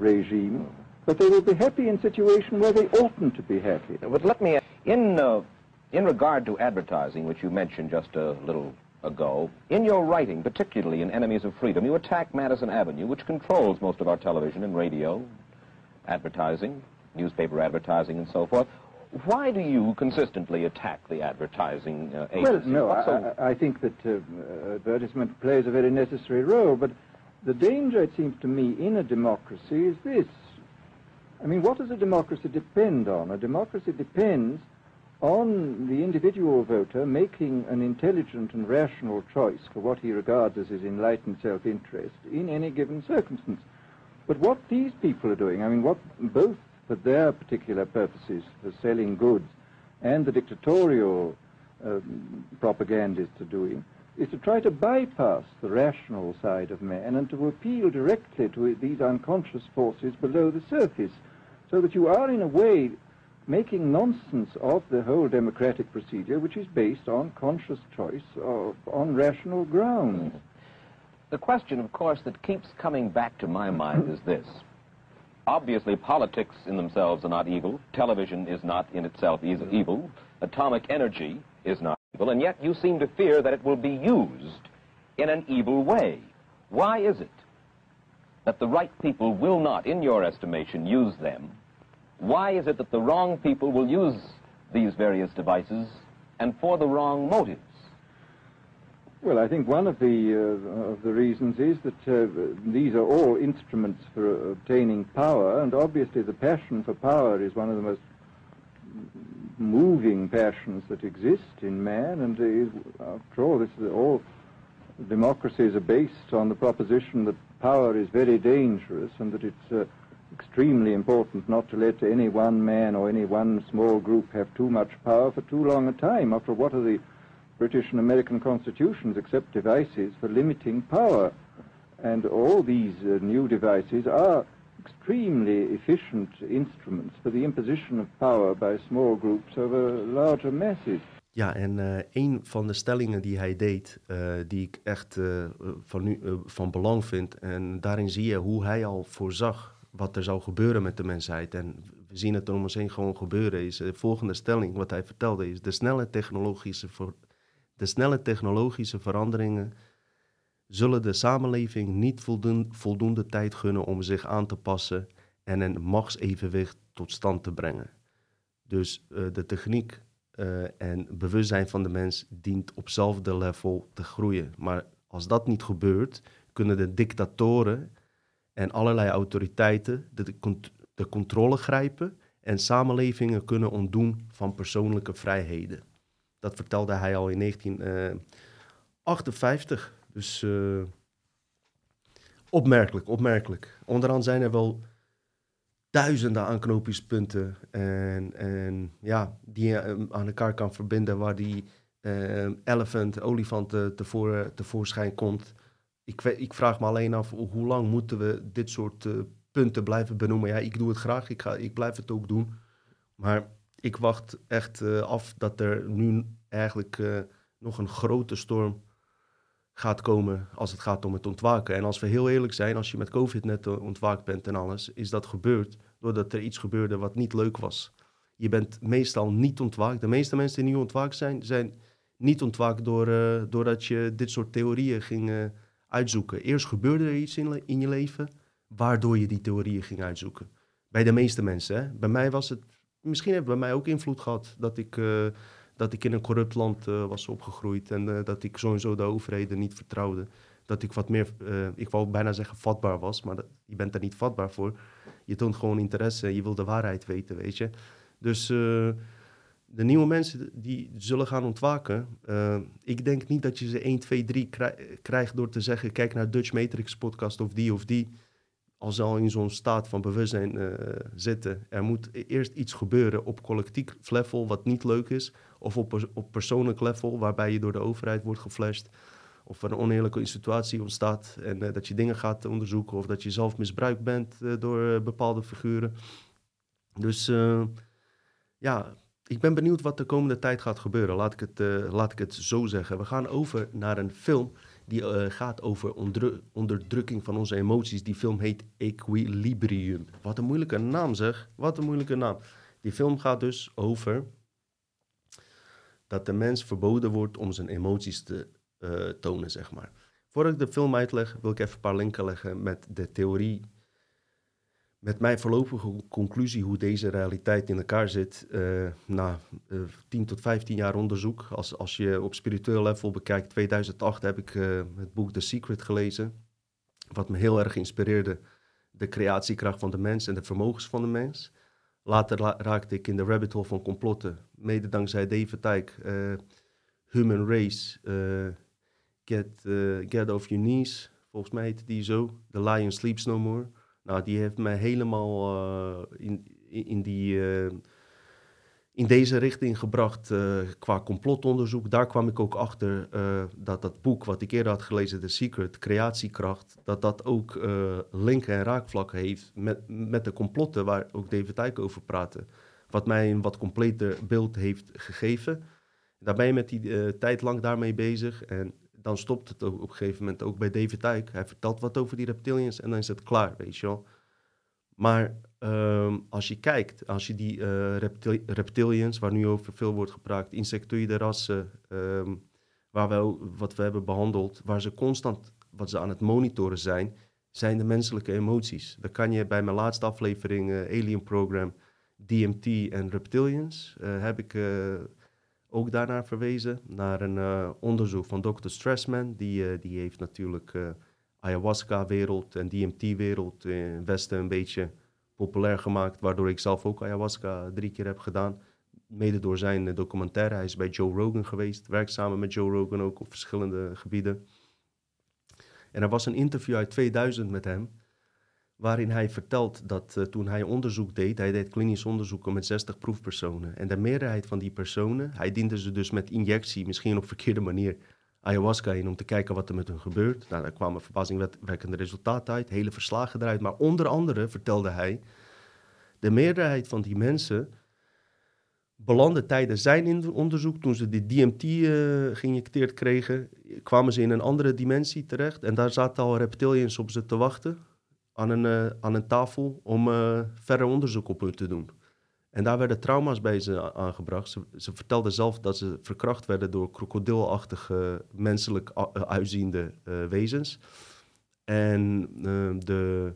regime, but they will be happy in situations where they oughtn't to be happy. But let me, in, uh, in regard to advertising, which you mentioned just a little ago, in your writing, particularly in Enemies of Freedom, you attack Madison Avenue, which controls most of our television and radio advertising, newspaper advertising, and so forth. Why do you consistently attack the advertising uh, agency? Well, no. I, I, think that uh, advertisement plays a very necessary role, but the danger, it seems to me, in a democracy is this. I mean, what does a democracy depend on? A democracy depends on the individual voter making an intelligent and rational choice for what he regards as his enlightened self-interest in any given circumstance. But what these people are doing, I mean, what both for their particular purposes, for selling goods, and the dictatorial um, propagandists are doing, is to try to bypass the rational side of man and to appeal directly to these unconscious forces below the surface, so that you are, in a way, making nonsense of the whole democratic procedure, which is based on conscious choice of, on rational grounds. Mm-hmm. The question, of course, that keeps coming back to my mind is this. Obviously, politics in themselves are not evil. Television is not in itself mm-hmm. evil. Atomic energy is not. And yet you seem to fear that it will be used in an evil way. Why is it that the right people will not, in your estimation, use them? Why is it that the wrong people will use these various devices and for the wrong motives? Well, I think one of the uh, of the reasons is that uh, these are all instruments for obtaining power, and obviously the passion for power is one of the most moving passions that exist in man. And after all, this is all democracies are based on the proposition that power is very dangerous, and that it's uh, extremely important not to let any one man or any one small group have too much power for too long a time. After what are the British and American constitutions accept devices for limiting power. And all these uh, new devices are extremely efficient instruments for the imposition of power by small groups over larger masses. Ja, en uh, een van de stellingen die hij deed, uh, die ik echt uh, van, nu, van belang vind, en daarin zie je hoe hij al voorzag wat er zou gebeuren met de mensheid. En we zien het om ons heen gewoon gebeuren. Is de volgende stelling, wat hij vertelde, is de snelle technologische de snelle technologische veranderingen zullen de samenleving niet voldoende, tijd gunnen om zich aan te passen en een machtsevenwicht tot stand te brengen. Dus uh, de techniek uh, en bewustzijn van de mens dient op hetzelfde level te groeien. Maar als dat niet gebeurt, kunnen de dictatoren en allerlei autoriteiten de, de controle grijpen en samenlevingen kunnen ontdoen van persoonlijke vrijheden. Dat vertelde hij al in 1958. Eh, dus uh, opmerkelijk, opmerkelijk. Onderaan zijn er wel duizenden aanknopingspunten en, en ja, die je eh, aan elkaar kan verbinden waar die uh, elephant, olifant tevoorschijn komt. Ik, ik, vraag me alleen af hoe lang moeten we dit soort punten blijven benoemen. Ja, ik doe het graag, ik, ga, ik blijf het ook doen. Maar ik wacht echt af dat er nu eigenlijk nog een grote storm gaat komen als het gaat om het ontwaken. En als we heel eerlijk zijn, als je met COVID net eh, ontwaakt bent en alles, is dat gebeurd doordat er iets gebeurde wat niet leuk was. Je bent meestal niet ontwaakt. De meeste mensen die nu ontwaakt zijn, zijn niet ontwaakt door, uh, doordat je dit soort theorieën ging uh, uitzoeken. Eerst gebeurde er iets in, in je leven waardoor je die theorieën ging uitzoeken. Bij de meeste mensen. Hè? Bij mij was het, misschien heeft bij mij ook invloed gehad dat ik, eh, dat ik in een corrupt land eh, was opgegroeid en eh, dat ik sowieso de overheden niet vertrouwde. Dat ik wat meer, eh, ik wou bijna zeggen vatbaar was, maar je bent er niet vatbaar voor. Je toont gewoon interesse en je wil de waarheid weten, weet je. Dus de nieuwe mensen die zullen gaan ontwaken. ik denk niet dat je ze 1, 2, 3 krij- krijgt door te zeggen: kijk naar Dutch Matrix podcast of die of die. Als ze al in zo'n staat van bewustzijn zitten. Er moet e- eerst iets gebeuren op collectief level wat niet leuk is. Of op, pers- op persoonlijk level waarbij je door de overheid wordt geflasht. Of een oneerlijke situatie ontstaat en eh, dat je dingen gaat onderzoeken. Of dat je zelf misbruikt bent eh, door eh, bepaalde figuren. Dus ja, ik ben benieuwd wat de komende tijd gaat gebeuren. Laat ik het, laat ik het zo zeggen. We gaan over naar een film die gaat over onderdrukking van onze emoties. Die film heet Equilibrium. Wat een moeilijke naam zeg. Wat een moeilijke naam. Die film gaat dus over dat de mens verboden wordt om zijn emoties te eh, tonen, zeg maar. Voordat ik de film uitleg, wil ik even een paar linken leggen met de theorie met mijn voorlopige conclusie hoe deze realiteit in elkaar zit, eh, na eh 10 tot 15 jaar onderzoek. Als, als je op spiritueel level bekijkt, 2008 heb ik het boek The Secret gelezen. Wat me heel erg inspireerde, de creatiekracht van de mens en de vermogens van de mens. Later la- raakte ik in de rabbit hole van complotten, mede dankzij David Tyke, eh, Human Race, eh, get, eh, get Off Your Knees, volgens mij heette die zo, The Lion Sleeps No More. Nou, die heeft mij helemaal in, in, die, in deze richting gebracht qua complotonderzoek. Daar kwam ik ook achter dat dat boek wat ik eerder had gelezen, The Secret, Creatiekracht, dat dat ook eh, linken en raakvlakken heeft met, met de complotten waar ook David Icke over praatte. Wat mij een wat completer beeld heeft gegeven. Daar ben je met die eh, tijd lang daarmee bezig en dan stopt het op een gegeven moment ook bij David Icke. Hij vertelt wat over die reptilians en dan is het klaar, weet je wel. Maar ehm, als je kijkt, als je die eh, reptil- reptilians, waar nu over veel wordt gepraat, insectoïde rassen, ehm, waar wat we hebben behandeld, waar ze constant, wat ze aan het monitoren zijn, zijn de menselijke emoties. Dan kan je bij mijn laatste aflevering, eh, Alien Program, DMT en Reptilians, eh, heb ik eh, ook daarnaar verwezen, naar een eh, onderzoek van Dr. Stressman. Die, die heeft natuurlijk ayahuasca-wereld en DMT-wereld in het Westen een beetje populair gemaakt, waardoor ik zelf ook ayahuasca drie keer heb gedaan. Mede door zijn documentaire. Hij is bij Joe Rogan geweest, werkt samen met Joe Rogan ook op verschillende gebieden. En er was een interview uit 2000 met hem, waarin hij vertelt dat eh, toen hij onderzoek deed, hij deed klinisch onderzoeken met 60 proefpersonen. En de meerderheid van die personen, hij diende ze dus met injectie, misschien op verkeerde manier, ayahuasca in om te kijken wat er met hun gebeurt. Nou, daar kwamen verbazingwekkende resultaten uit, hele verslagen eruit. Maar onder andere vertelde hij, de meerderheid van die mensen belandde tijdens zijn onderzoek, toen ze de DMT eh, geïnjecteerd kregen, kwamen ze in een andere dimensie terecht. En daar zaten al reptilians op ze te wachten aan een, eh, aan een tafel om eh, verder onderzoek op hun te doen. En daar werden trauma's bij ze aangebracht. Ze, ze vertelde zelf dat ze verkracht werden door krokodilachtige, menselijk eh, uitziende wezens. En eh, de,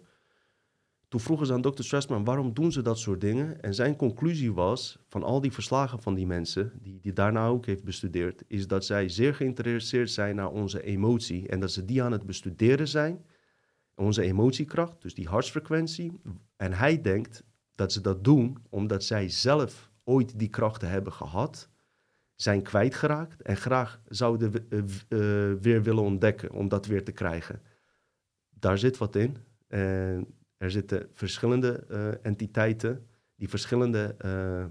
toen vroegen ze aan dokter Stressman, waarom doen ze dat soort dingen? En zijn conclusie was, van al die verslagen van die mensen, die die daarna ook heeft bestudeerd, is dat zij zeer geïnteresseerd zijn naar onze emotie. En dat ze die aan het bestuderen zijn, onze emotiekracht, dus die hartsfrequentie. En hij denkt dat ze dat doen omdat zij zelf ooit die krachten hebben gehad, zijn kwijtgeraakt en graag zouden eh, eh, weer willen ontdekken om dat weer te krijgen. Daar zit wat in. En er zitten verschillende eh, entiteiten die verschillende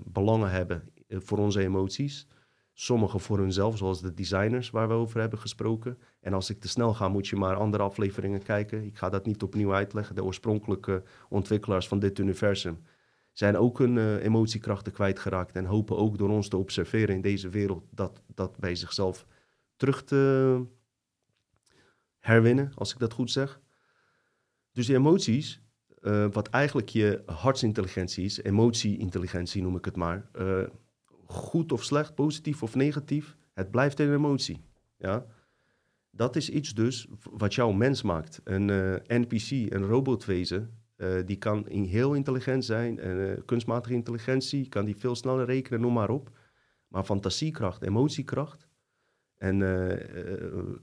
belangen hebben voor onze emoties. Sommige voor hunzelf, zoals de designers waar we over hebben gesproken. En als ik te snel ga, moet je maar andere afleveringen kijken. Ik ga dat niet opnieuw uitleggen. De oorspronkelijke ontwikkelaars van dit universum zijn ook hun eh, emotiekrachten kwijtgeraakt. En hopen ook door ons te observeren in deze wereld dat, dat bij zichzelf terug te herwinnen, als ik dat goed zeg. Dus die emoties, eh, wat eigenlijk je hartsintelligentie is, emotie-intelligentie noem ik het maar, eh, goed of slecht, positief of negatief, het blijft een emotie. Ja? Dat is iets dus wat jou mens maakt. Een eh, NPC, een robotwezen, die kan heel intelligent zijn. kunstmatige intelligentie kan die veel sneller rekenen, noem maar op. Maar fantasiekracht, emotiekracht en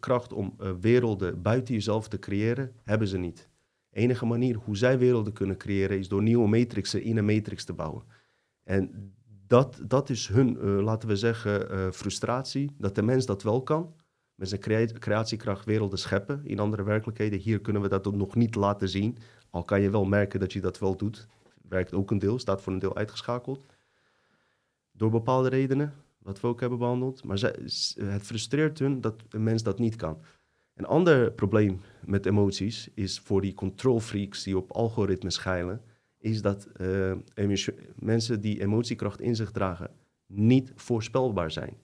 kracht om werelden buiten jezelf te creëren, hebben ze niet. De enige manier hoe zij werelden kunnen creëren is door nieuwe matrixen in een matrix te bouwen. En dat, dat is hun, uh, laten we zeggen, uh, frustratie. Dat de mens dat wel kan. Met zijn crea creatiekracht werelden scheppen in andere werkelijkheden. Hier kunnen we dat nog niet laten zien. Al kan je wel merken dat je dat wel doet. Werkt ook een deel, staat voor een deel uitgeschakeld. Door bepaalde redenen, wat we ook hebben behandeld. Maar het frustreert hun dat een mens dat niet kan. Een ander probleem met emoties is voor die control freaks die op algoritmes schijlen is dat uh, mensen die emotiekracht in zich dragen niet voorspelbaar zijn.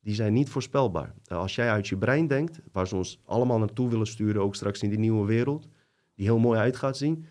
Die zijn niet voorspelbaar. Uh, als jij uit je brein denkt, waar ze ons allemaal naartoe willen sturen, ook straks in die nieuwe wereld, die heel mooi uit gaat zien,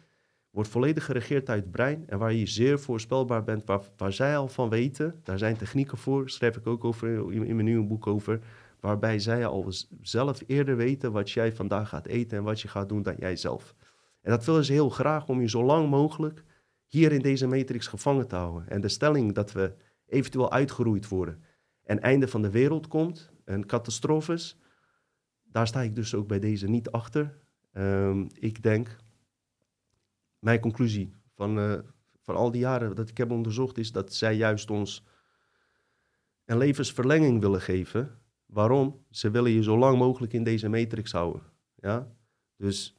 wordt volledig geregeerd uit het brein en waar je zeer voorspelbaar bent, waar, waar zij al van weten, daar zijn technieken voor, schrijf ik ook over in, in mijn nieuwe boek over, waarbij zij al zelf eerder weten wat jij vandaag gaat eten en wat je gaat doen dan jij zelf. En dat willen ze heel graag om je zo lang mogelijk hier in deze matrix gevangen te houden. En de stelling dat we eventueel uitgeroeid worden en einde van de wereld komt, een catastrofes, daar sta ik dus ook bij deze niet achter. Um, ik denk, mijn conclusie van, uh, van al die jaren dat ik heb onderzocht is dat zij juist ons een levensverlenging willen geven. Waarom? Ze willen je zo lang mogelijk in deze matrix houden. Ja? Dus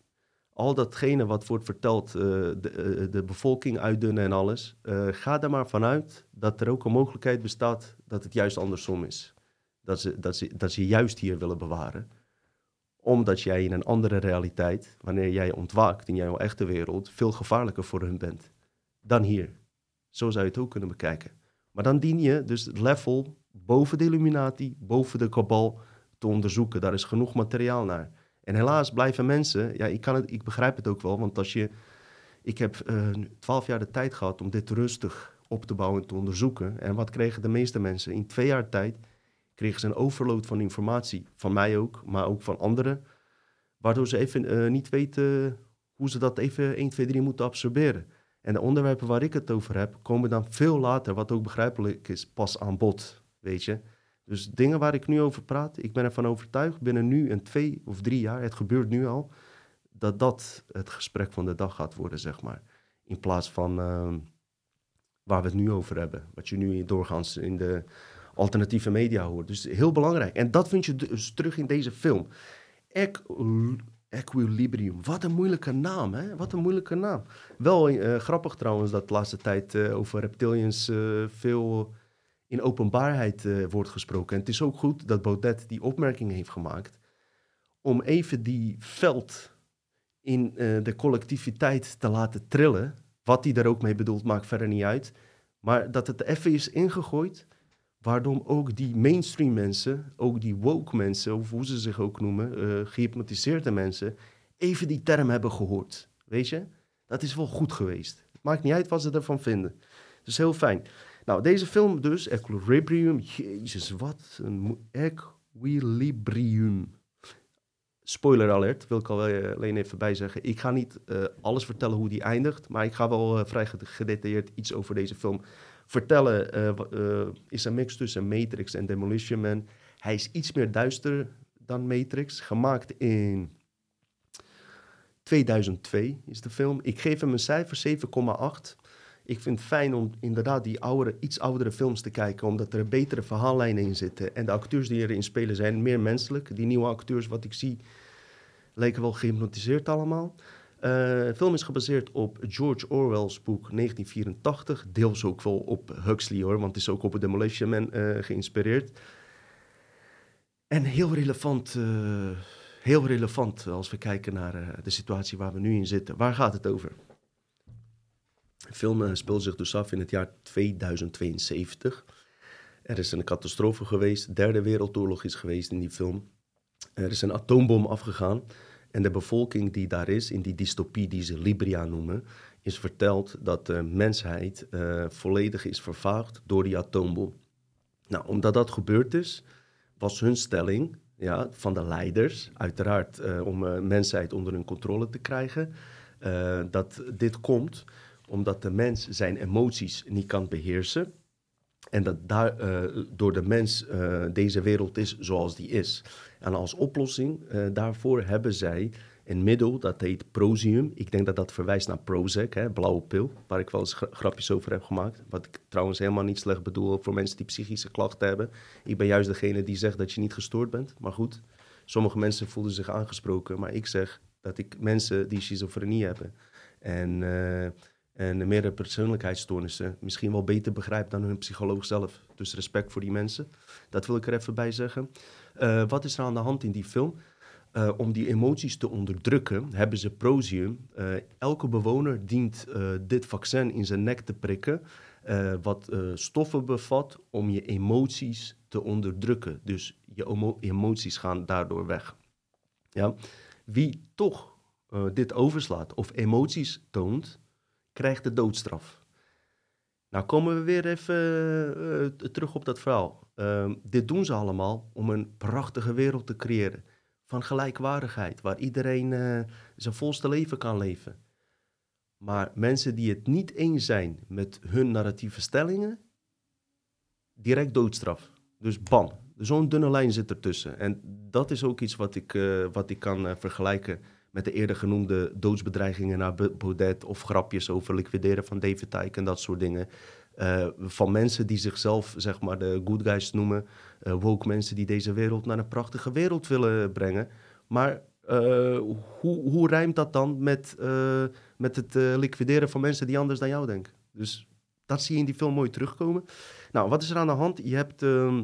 al datgene wat wordt verteld, uh, de, uh, de, bevolking uitdunnen en alles, uh, ga er maar vanuit dat er ook een mogelijkheid bestaat dat het juist andersom is. Dat ze, dat, ze, dat ze juist hier willen bewaren. Omdat jij in een andere realiteit, wanneer jij ontwaakt in jouw echte wereld, veel gevaarlijker voor hun bent dan hier. Zo zou je het ook kunnen bekijken. Maar dan dien je dus het level boven de Illuminati, boven de kabal te onderzoeken. Daar is genoeg materiaal naar. En helaas blijven mensen, ja, ik, kan het, ik begrijp het ook wel, want als je, ik heb eh, twaalf jaar de tijd gehad om dit rustig op te bouwen en te onderzoeken. En wat kregen de meeste mensen? In twee jaar tijd kregen ze een overload van informatie, van mij ook, maar ook van anderen, waardoor ze even uh, niet weten hoe ze dat even 1, 2, 3 moeten absorberen. En de onderwerpen waar ik het over heb, komen dan veel later, wat ook begrijpelijk is, pas aan bod, weet je. Dus dingen waar ik nu over praat, ik ben ervan overtuigd binnen nu en twee of drie jaar, het gebeurt nu al, dat dat het gesprek van de dag gaat worden, zeg maar. In plaats van uh, waar we het nu over hebben, wat je nu doorgaans in de alternatieve media hoort. Dus heel belangrijk. En dat vind je dus terug in deze film. Equilibrium. Wat een moeilijke naam, hè? Wat een moeilijke naam. Wel uh, grappig trouwens dat de laatste tijd uh, over reptilians uh, veel in openbaarheid uh, wordt gesproken. En het is ook goed dat Baudet die opmerking heeft gemaakt. Om even die veld in uh, de collectiviteit te laten trillen. Wat hij daar ook mee bedoelt, maakt verder niet uit. Maar dat het even is ingegooid. Waardoor ook die mainstream mensen, ook die woke mensen, of hoe ze zich ook noemen, uh, gehypnotiseerde mensen, even die term hebben gehoord. Weet je? Dat is wel goed geweest. Het maakt niet uit wat ze ervan vinden. Dus heel fijn. Nou, deze film dus, Equilibrium. Jezus, wat een Equilibrium. Spoiler alert, wil ik alleen even bij zeggen. Ik ga niet uh, alles vertellen hoe die eindigt, maar ik ga wel uh, vrij gedetailleerd iets over deze film vertellen. Uh, is een mix tussen Matrix en Demolition Man. Hij is iets meer duister dan Matrix, gemaakt in 2002 is de film. Ik geef hem een cijfer 7,8. Ik vind het fijn om inderdaad die oudere, iets oudere films te kijken, omdat er betere verhaallijnen in zitten. En de acteurs die erin spelen zijn meer menselijk. Die nieuwe acteurs, wat ik zie, lijken wel gehypnotiseerd allemaal. Uh, de film is gebaseerd op George Orwell's boek 1984. Deels ook wel op Huxley hoor, want het is ook op Demolition Man uh, geïnspireerd. En heel relevant, uh, heel relevant als we kijken naar de situatie waar we nu in zitten. Waar gaat het over? De film speelt zich dus af in het jaar 2072. Er is een catastrofe geweest, de derde wereldoorlog is geweest in die film. Er is een atoombom afgegaan en de bevolking die daar is, in die dystopie die ze Libria noemen, is verteld dat de mensheid uh, volledig is vervaagd door die atoombom. Nou, omdat dat gebeurd is, was hun stelling ja, van de leiders, uiteraard uh, om uh, mensheid onder hun controle te krijgen, eh, dat dit komt omdat de mens zijn emoties niet kan beheersen. En dat daar, uh, door de mens uh, deze wereld is zoals die is. En als oplossing daarvoor hebben zij een middel dat heet Prosium. Ik denk dat dat verwijst naar Prozac, hè, blauwe pil, waar ik wel eens grapjes over heb gemaakt. Wat ik trouwens helemaal niet slecht bedoel voor mensen die psychische klachten hebben. Ik ben juist degene die zegt dat je niet gestoord bent. Maar goed, sommige mensen voelen zich aangesproken. Maar ik zeg dat ik mensen die schizofrenie hebben en, en meerdere persoonlijkheidsstoornissen misschien wel beter begrijp dan hun psycholoog zelf. Dus respect voor die mensen. Dat wil ik er even bij zeggen. Uh, wat is er aan de hand in die film? Uh, om die emoties te onderdrukken, hebben ze Prosium. Uh, elke bewoner dient dit vaccin in zijn nek te prikken, wat stoffen bevat om je emoties te onderdrukken. Dus je emoties gaan daardoor weg. Ja? Wie toch dit overslaat of emoties toont, krijgt de doodstraf. Nou komen we weer even terug op dat verhaal. Ehm, dit doen ze allemaal om een prachtige wereld te creëren van gelijkwaardigheid, waar iedereen uh, zijn volste leven kan leven. Maar mensen die het niet eens zijn met hun narratieve stellingen, direct doodstraf. Dus bam, zo'n dunne lijn zit ertussen. En dat is ook iets wat ik, uh, wat ik kan vergelijken met de eerder genoemde doodsbedreigingen naar Baudet of grapjes over liquideren van David Tyke en dat soort dingen. Uh, van mensen die zichzelf zeg maar de good guys noemen, uh, woke mensen die deze wereld naar een prachtige wereld willen brengen. Maar uh, hoe, hoe rijmt dat dan met, met het liquideren van mensen die anders dan jou denken? Dus dat zie je in die film mooi terugkomen. Nou, wat is er aan de hand? Je hebt, ehm,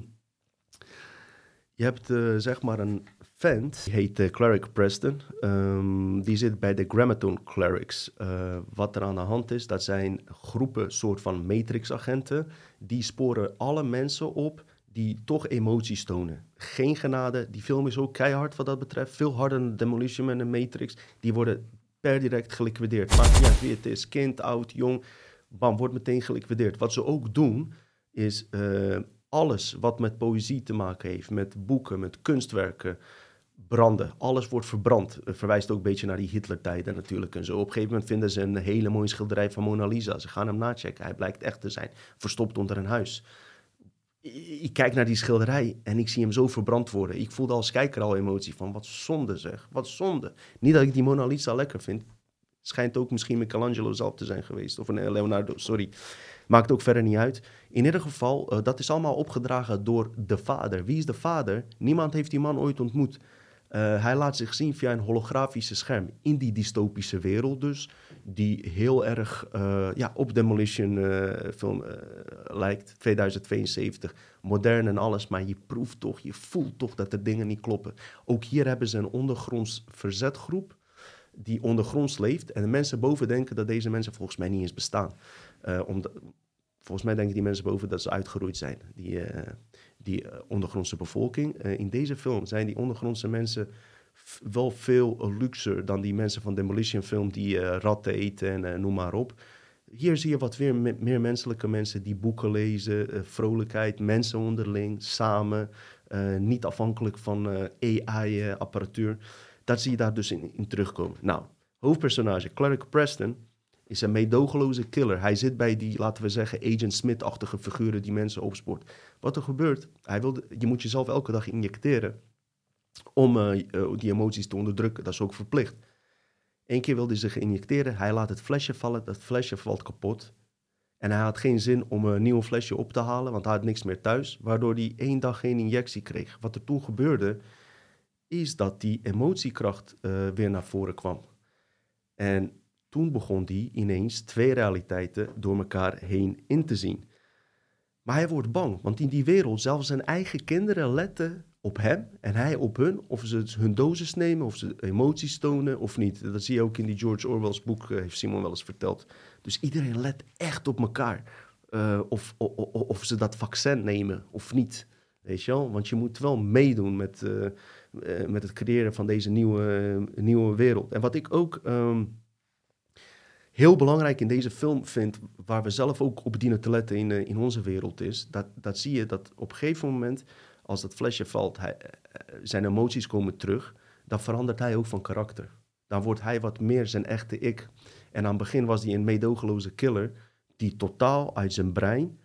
je hebt zeg maar een vent, die heet uh, Cleric Preston. Um, die zit bij de Grammaton Clerics. Uh, wat er aan de hand is, dat zijn groepen soort van matrix-agenten. Die sporen alle mensen op die toch emoties tonen. Geen genade. Die film is ook keihard wat dat betreft. Veel harder dan Demolition Man en Matrix. Die worden per direct geliquideerd. Maakt niet uit wie het is. Kind, oud, jong. Bam, wordt meteen geliquideerd. Wat ze ook doen, is... Uh, alles wat met poëzie te maken heeft, met boeken, met kunstwerken, branden. Alles wordt verbrand. Het verwijst ook een beetje naar die Hitler-tijden natuurlijk en zo. Op een gegeven moment vinden ze een hele mooie schilderij van Mona Lisa. Ze gaan hem nachecken. Hij blijkt echt te zijn. Verstopt onder een huis. Ik kijk naar die schilderij en ik zie hem zo verbrand worden. Ik voelde als kijker al emotie van wat zonde zeg. Wat zonde. Niet dat ik die Mona Lisa lekker vind. Schijnt ook misschien Michelangelo zelf te zijn geweest. Of een Leonardo, sorry. Maakt ook verder niet uit. In ieder geval, uh, dat is allemaal opgedragen door de vader. Wie is de vader? Niemand heeft die man ooit ontmoet. Uh, hij laat zich zien via een holografische scherm in die dystopische wereld dus, die heel erg uh, ja, op Demolition uh, film lijkt, 2072, modern en alles, maar je proeft toch, je voelt toch dat er dingen niet kloppen. Ook hier hebben ze een ondergronds verzetgroep die ondergronds leeft en de mensen boven denken dat deze mensen volgens mij niet eens bestaan. volgens mij denken die mensen boven dat ze uitgeroeid zijn. Die, die uh, ondergrondse bevolking. Uh, in deze film zijn die ondergrondse mensen wel veel luxer dan die mensen van Demolition Film die uh, ratten eten en noem maar op. Hier zie je wat weer meer menselijke mensen die boeken lezen, vrolijkheid, mensen onderling, samen, niet afhankelijk van AI-apparatuur. Dat zie je daar dus in, in terugkomen. Nou, hoofdpersonage Clark Preston is een meedogenloze killer. Hij zit bij die, laten we zeggen, Agent Smith-achtige figuren die mensen opspoort. Wat er gebeurt, hij wilde, je moet jezelf elke dag injecteren om uh, die emoties te onderdrukken. Dat is ook verplicht. Eén keer wilde hij zich injecteren, hij laat het flesje vallen, dat flesje valt kapot. En hij had geen zin om een nieuw flesje op te halen, want hij had niks meer thuis, waardoor hij één dag geen injectie kreeg. Wat er toen gebeurde, is dat die emotiekracht uh, weer naar voren kwam. En toen begon hij ineens twee realiteiten door elkaar heen in te zien. Maar hij wordt bang, want in die wereld, zelfs zijn eigen kinderen letten op hem en hij op hun. Of ze hun dosis nemen, of ze emoties tonen of niet. Dat zie je ook in die George Orwell's boek, eh, heeft Simon wel eens verteld. Dus iedereen let echt op elkaar. Uh, of, of, of, ze dat vaccin nemen of niet. Weet je wel? Want je moet wel meedoen met, uh, met het creëren van deze nieuwe, nieuwe wereld. En wat ik ook um, heel belangrijk in deze film vind, waar we zelf ook op dienen te letten in, uh, in onze wereld, is dat, dat zie je dat op een gegeven moment, als dat flesje valt, hij, uh, zijn emoties komen terug, dan verandert hij ook van karakter. dan wordt hij wat meer zijn echte ik. En aan het begin was hij een meedogenloze killer die totaal uit zijn brein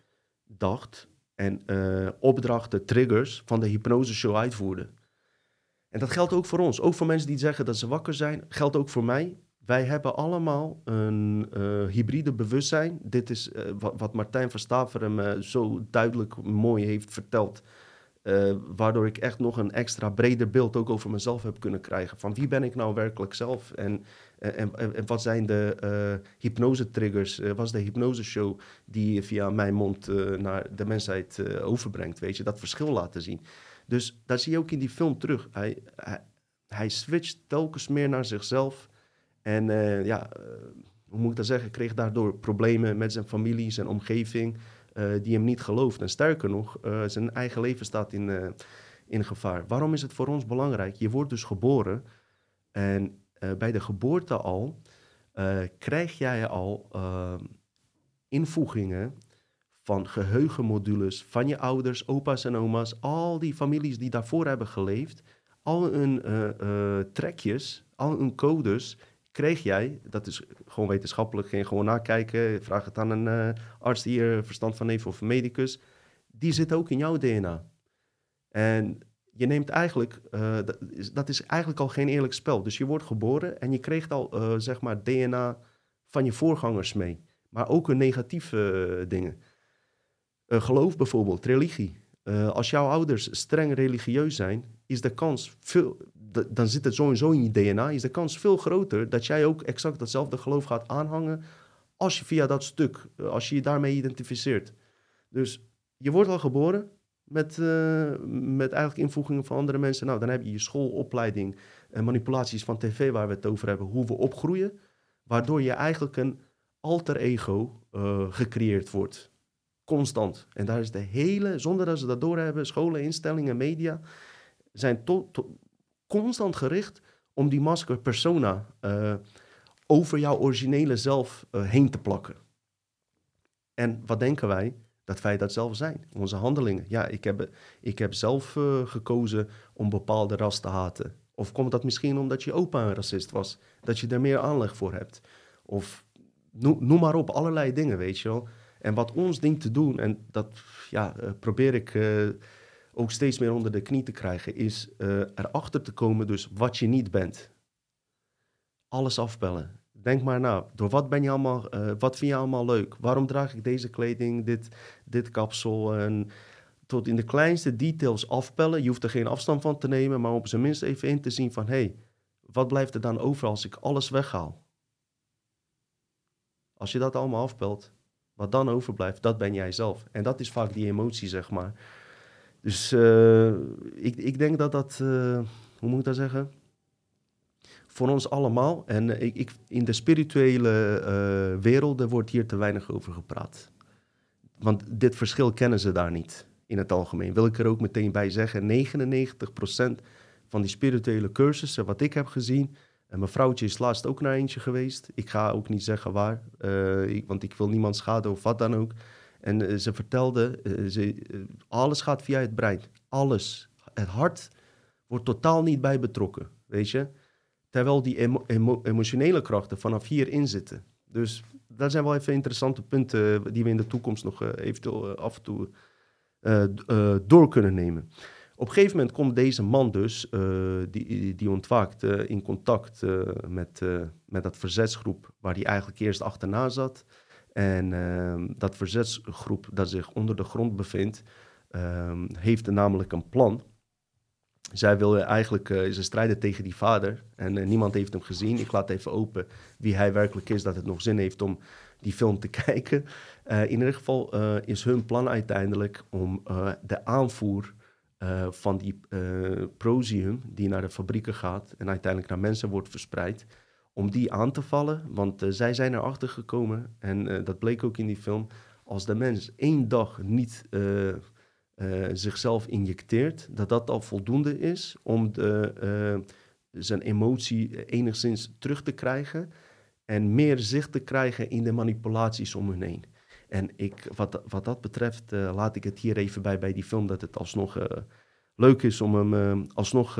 dacht en opdrachten, triggers van de hypnoseshow uitvoerde. En dat geldt ook voor ons. Ook voor mensen die zeggen dat ze wakker zijn. Geldt ook voor mij. Wij hebben allemaal een uh, hybride bewustzijn. Dit is uh, wat, wat, Martijn van Staveren zo duidelijk mooi heeft verteld. waardoor ik echt nog een extra breder beeld ook over mezelf heb kunnen krijgen. Van wie ben ik nou werkelijk zelf? En eh, en, en, wat zijn de uh, hypnose-triggers? Is de hypnose-show die via mijn mond naar de mensheid overbrengt? Weet je, dat verschil laten zien. Dus daar zie je ook in die film terug. Hij, hij switcht telkens meer naar zichzelf. En ja, hoe moet ik dat zeggen? Kreeg daardoor problemen met zijn familie, zijn omgeving, die hem niet gelooft. En sterker nog, zijn eigen leven staat in, in gevaar. Waarom is het voor ons belangrijk? Je wordt dus geboren en eh, bij de geboorte al krijg jij al invoegingen van geheugenmodules van je ouders, opa's en oma's, al die families die daarvoor hebben geleefd, al hun trekjes, al hun codes kreeg jij, dat is gewoon wetenschappelijk, geen gewoon nakijken, vraag het aan een arts die er verstand van heeft of een medicus, die zit ook in jouw DNA. En je neemt eigenlijk, uh, dat, is, eigenlijk al geen eerlijk spel. Dus je wordt geboren en je kreeg al, uh, zeg maar, DNA van je voorgangers mee. Maar ook negatieve dingen. geloof bijvoorbeeld, religie. Als jouw ouders streng religieus zijn, is de kans veel, dan zit het sowieso in je DNA, is de kans veel groter dat jij ook exact datzelfde geloof gaat aanhangen als je via dat stuk, als je je daarmee identificeert. Dus je wordt al geboren, met, uh, met eigenlijk invoegingen van andere mensen. Nou, dan heb je je schoolopleiding en manipulaties van tv waar we het over hebben, hoe we opgroeien, waardoor je eigenlijk een alter ego gecreëerd wordt. Constant. En daar is de hele, zonder dat ze dat doorhebben, scholen, instellingen, media, zijn to, to, constant gericht om die masker persona uh, over jouw originele zelf heen te plakken. En wat denken wij? dat wij dat zelf zijn. Onze handelingen. Ja, ik heb, ik heb zelf uh, gekozen om bepaalde ras te haten. Of komt dat misschien omdat je opa een racist was? Dat je er meer aanleg voor hebt? Of noem, noem maar op, allerlei dingen, weet je wel. En wat ons ding te doen, en dat ja, uh, probeer ik uh, ook steeds meer onder de knie te krijgen, is erachter te komen dus wat je niet bent. Alles afbellen. Denk maar na, door wat ben je allemaal, wat vind je allemaal leuk? Waarom draag ik deze kleding, dit, dit kapsel? En tot in de kleinste details afpellen. Je hoeft er geen afstand van te nemen, maar op zijn minst even in te zien van... hé, hey, wat blijft er dan over als ik alles weghaal? Als je dat allemaal afpelt, wat dan overblijft, dat ben jij zelf. En dat is vaak die emotie, zeg maar. Dus uh, ik, ik denk dat dat, uh, hoe moet ik dat zeggen voor ons allemaal. En uh, ik, ik, in de spirituele uh, werelden wordt hier te weinig over gepraat. Want dit verschil kennen ze daar niet in het algemeen. Wil ik er ook meteen bij zeggen, 99% van die spirituele cursussen, wat ik heb gezien, en mijn vrouwtje is laatst ook naar eentje geweest. Ik ga ook niet zeggen waar, uh, ik, want ik wil niemand schaden of wat dan ook. En ze vertelde, ze, alles gaat via het brein. Alles. Het hart wordt totaal niet bij betrokken, weet je. Terwijl die emo emotionele krachten vanaf hierin zitten. Dus dat zijn wel even interessante punten die we in de toekomst nog eventueel af en toe door kunnen nemen. Op een gegeven moment komt deze man dus, die, die ontwaakt, in contact met, met dat verzetsgroep waar hij eigenlijk eerst achterna zat. En ehm, dat verzetsgroep dat zich onder de grond bevindt, ehm, heeft namelijk een plan zij wil eigenlijk, ze strijden tegen die vader en niemand heeft hem gezien. Ik laat even open wie hij werkelijk is, dat het nog zin heeft om die film te kijken. In ieder geval is hun plan uiteindelijk om de aanvoer van die prosium die naar de fabrieken gaat en uiteindelijk naar mensen wordt verspreid, om die aan te vallen. Want zij zijn erachter gekomen en dat bleek ook in die film, als de mens één dag niet uh, zichzelf injecteert, dat dat al voldoende is om de, uh, zijn emotie enigszins terug te krijgen en meer zicht te krijgen in de manipulaties om hen heen. En ik, wat, wat dat betreft uh, laat ik het hier even bij bij die film, dat het alsnog leuk is om hem alsnog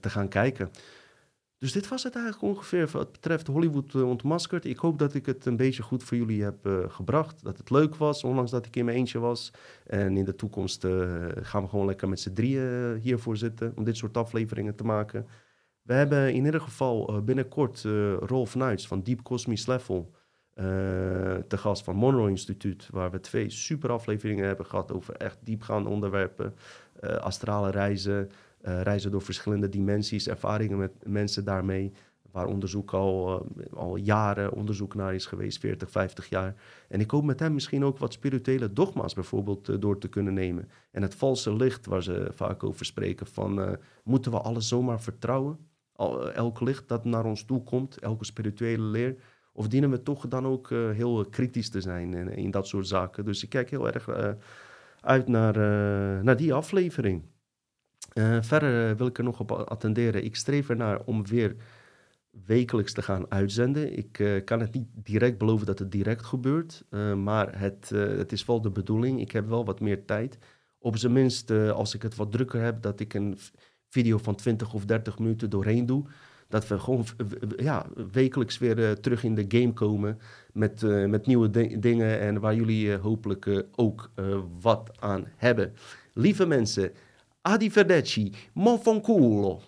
te gaan kijken. Dus dit was het eigenlijk ongeveer wat betreft Hollywood ontmaskerd. Ik hoop dat ik het een beetje goed voor jullie heb gebracht. Dat het leuk was, ondanks dat ik in mijn eentje was. En in de toekomst gaan we gewoon lekker met z'n drieën hiervoor zitten om dit soort afleveringen te maken. We hebben in ieder geval binnenkort Rolf Nuits van Deep Cosmic Level te gast van Monroe Instituut. Waar we twee super afleveringen hebben gehad over echt diepgaande onderwerpen. astrale reizen, uh, reizen door verschillende dimensies, ervaringen met mensen daarmee, waar onderzoek al, al jaren onderzoek naar is geweest, 40, 50 jaar. En ik hoop met hem misschien ook wat spirituele dogma's bijvoorbeeld door te kunnen nemen. En het valse licht waar ze vaak over spreken, van moeten we alles zomaar vertrouwen? Elk licht dat naar ons toe komt, elke spirituele leer, of dienen we toch dan ook heel kritisch te zijn in, dat soort zaken? Dus ik kijk heel erg uit naar, naar die aflevering. Verder wil ik er nog op attenderen. Ik streef ernaar om weer wekelijks te gaan uitzenden. Ik kan het niet direct beloven dat het direct gebeurt, maar het, het is wel de bedoeling. Ik heb wel wat meer tijd. Op zijn minst, als ik het wat drukker heb, dat ik een video van 20 of 30 minuten doorheen doe. Dat we gewoon ja, wekelijks weer terug in de game komen met, met nieuwe dingen en waar jullie hopelijk ook wat aan hebben. Lieve mensen, Arrivederci, mon fanculo.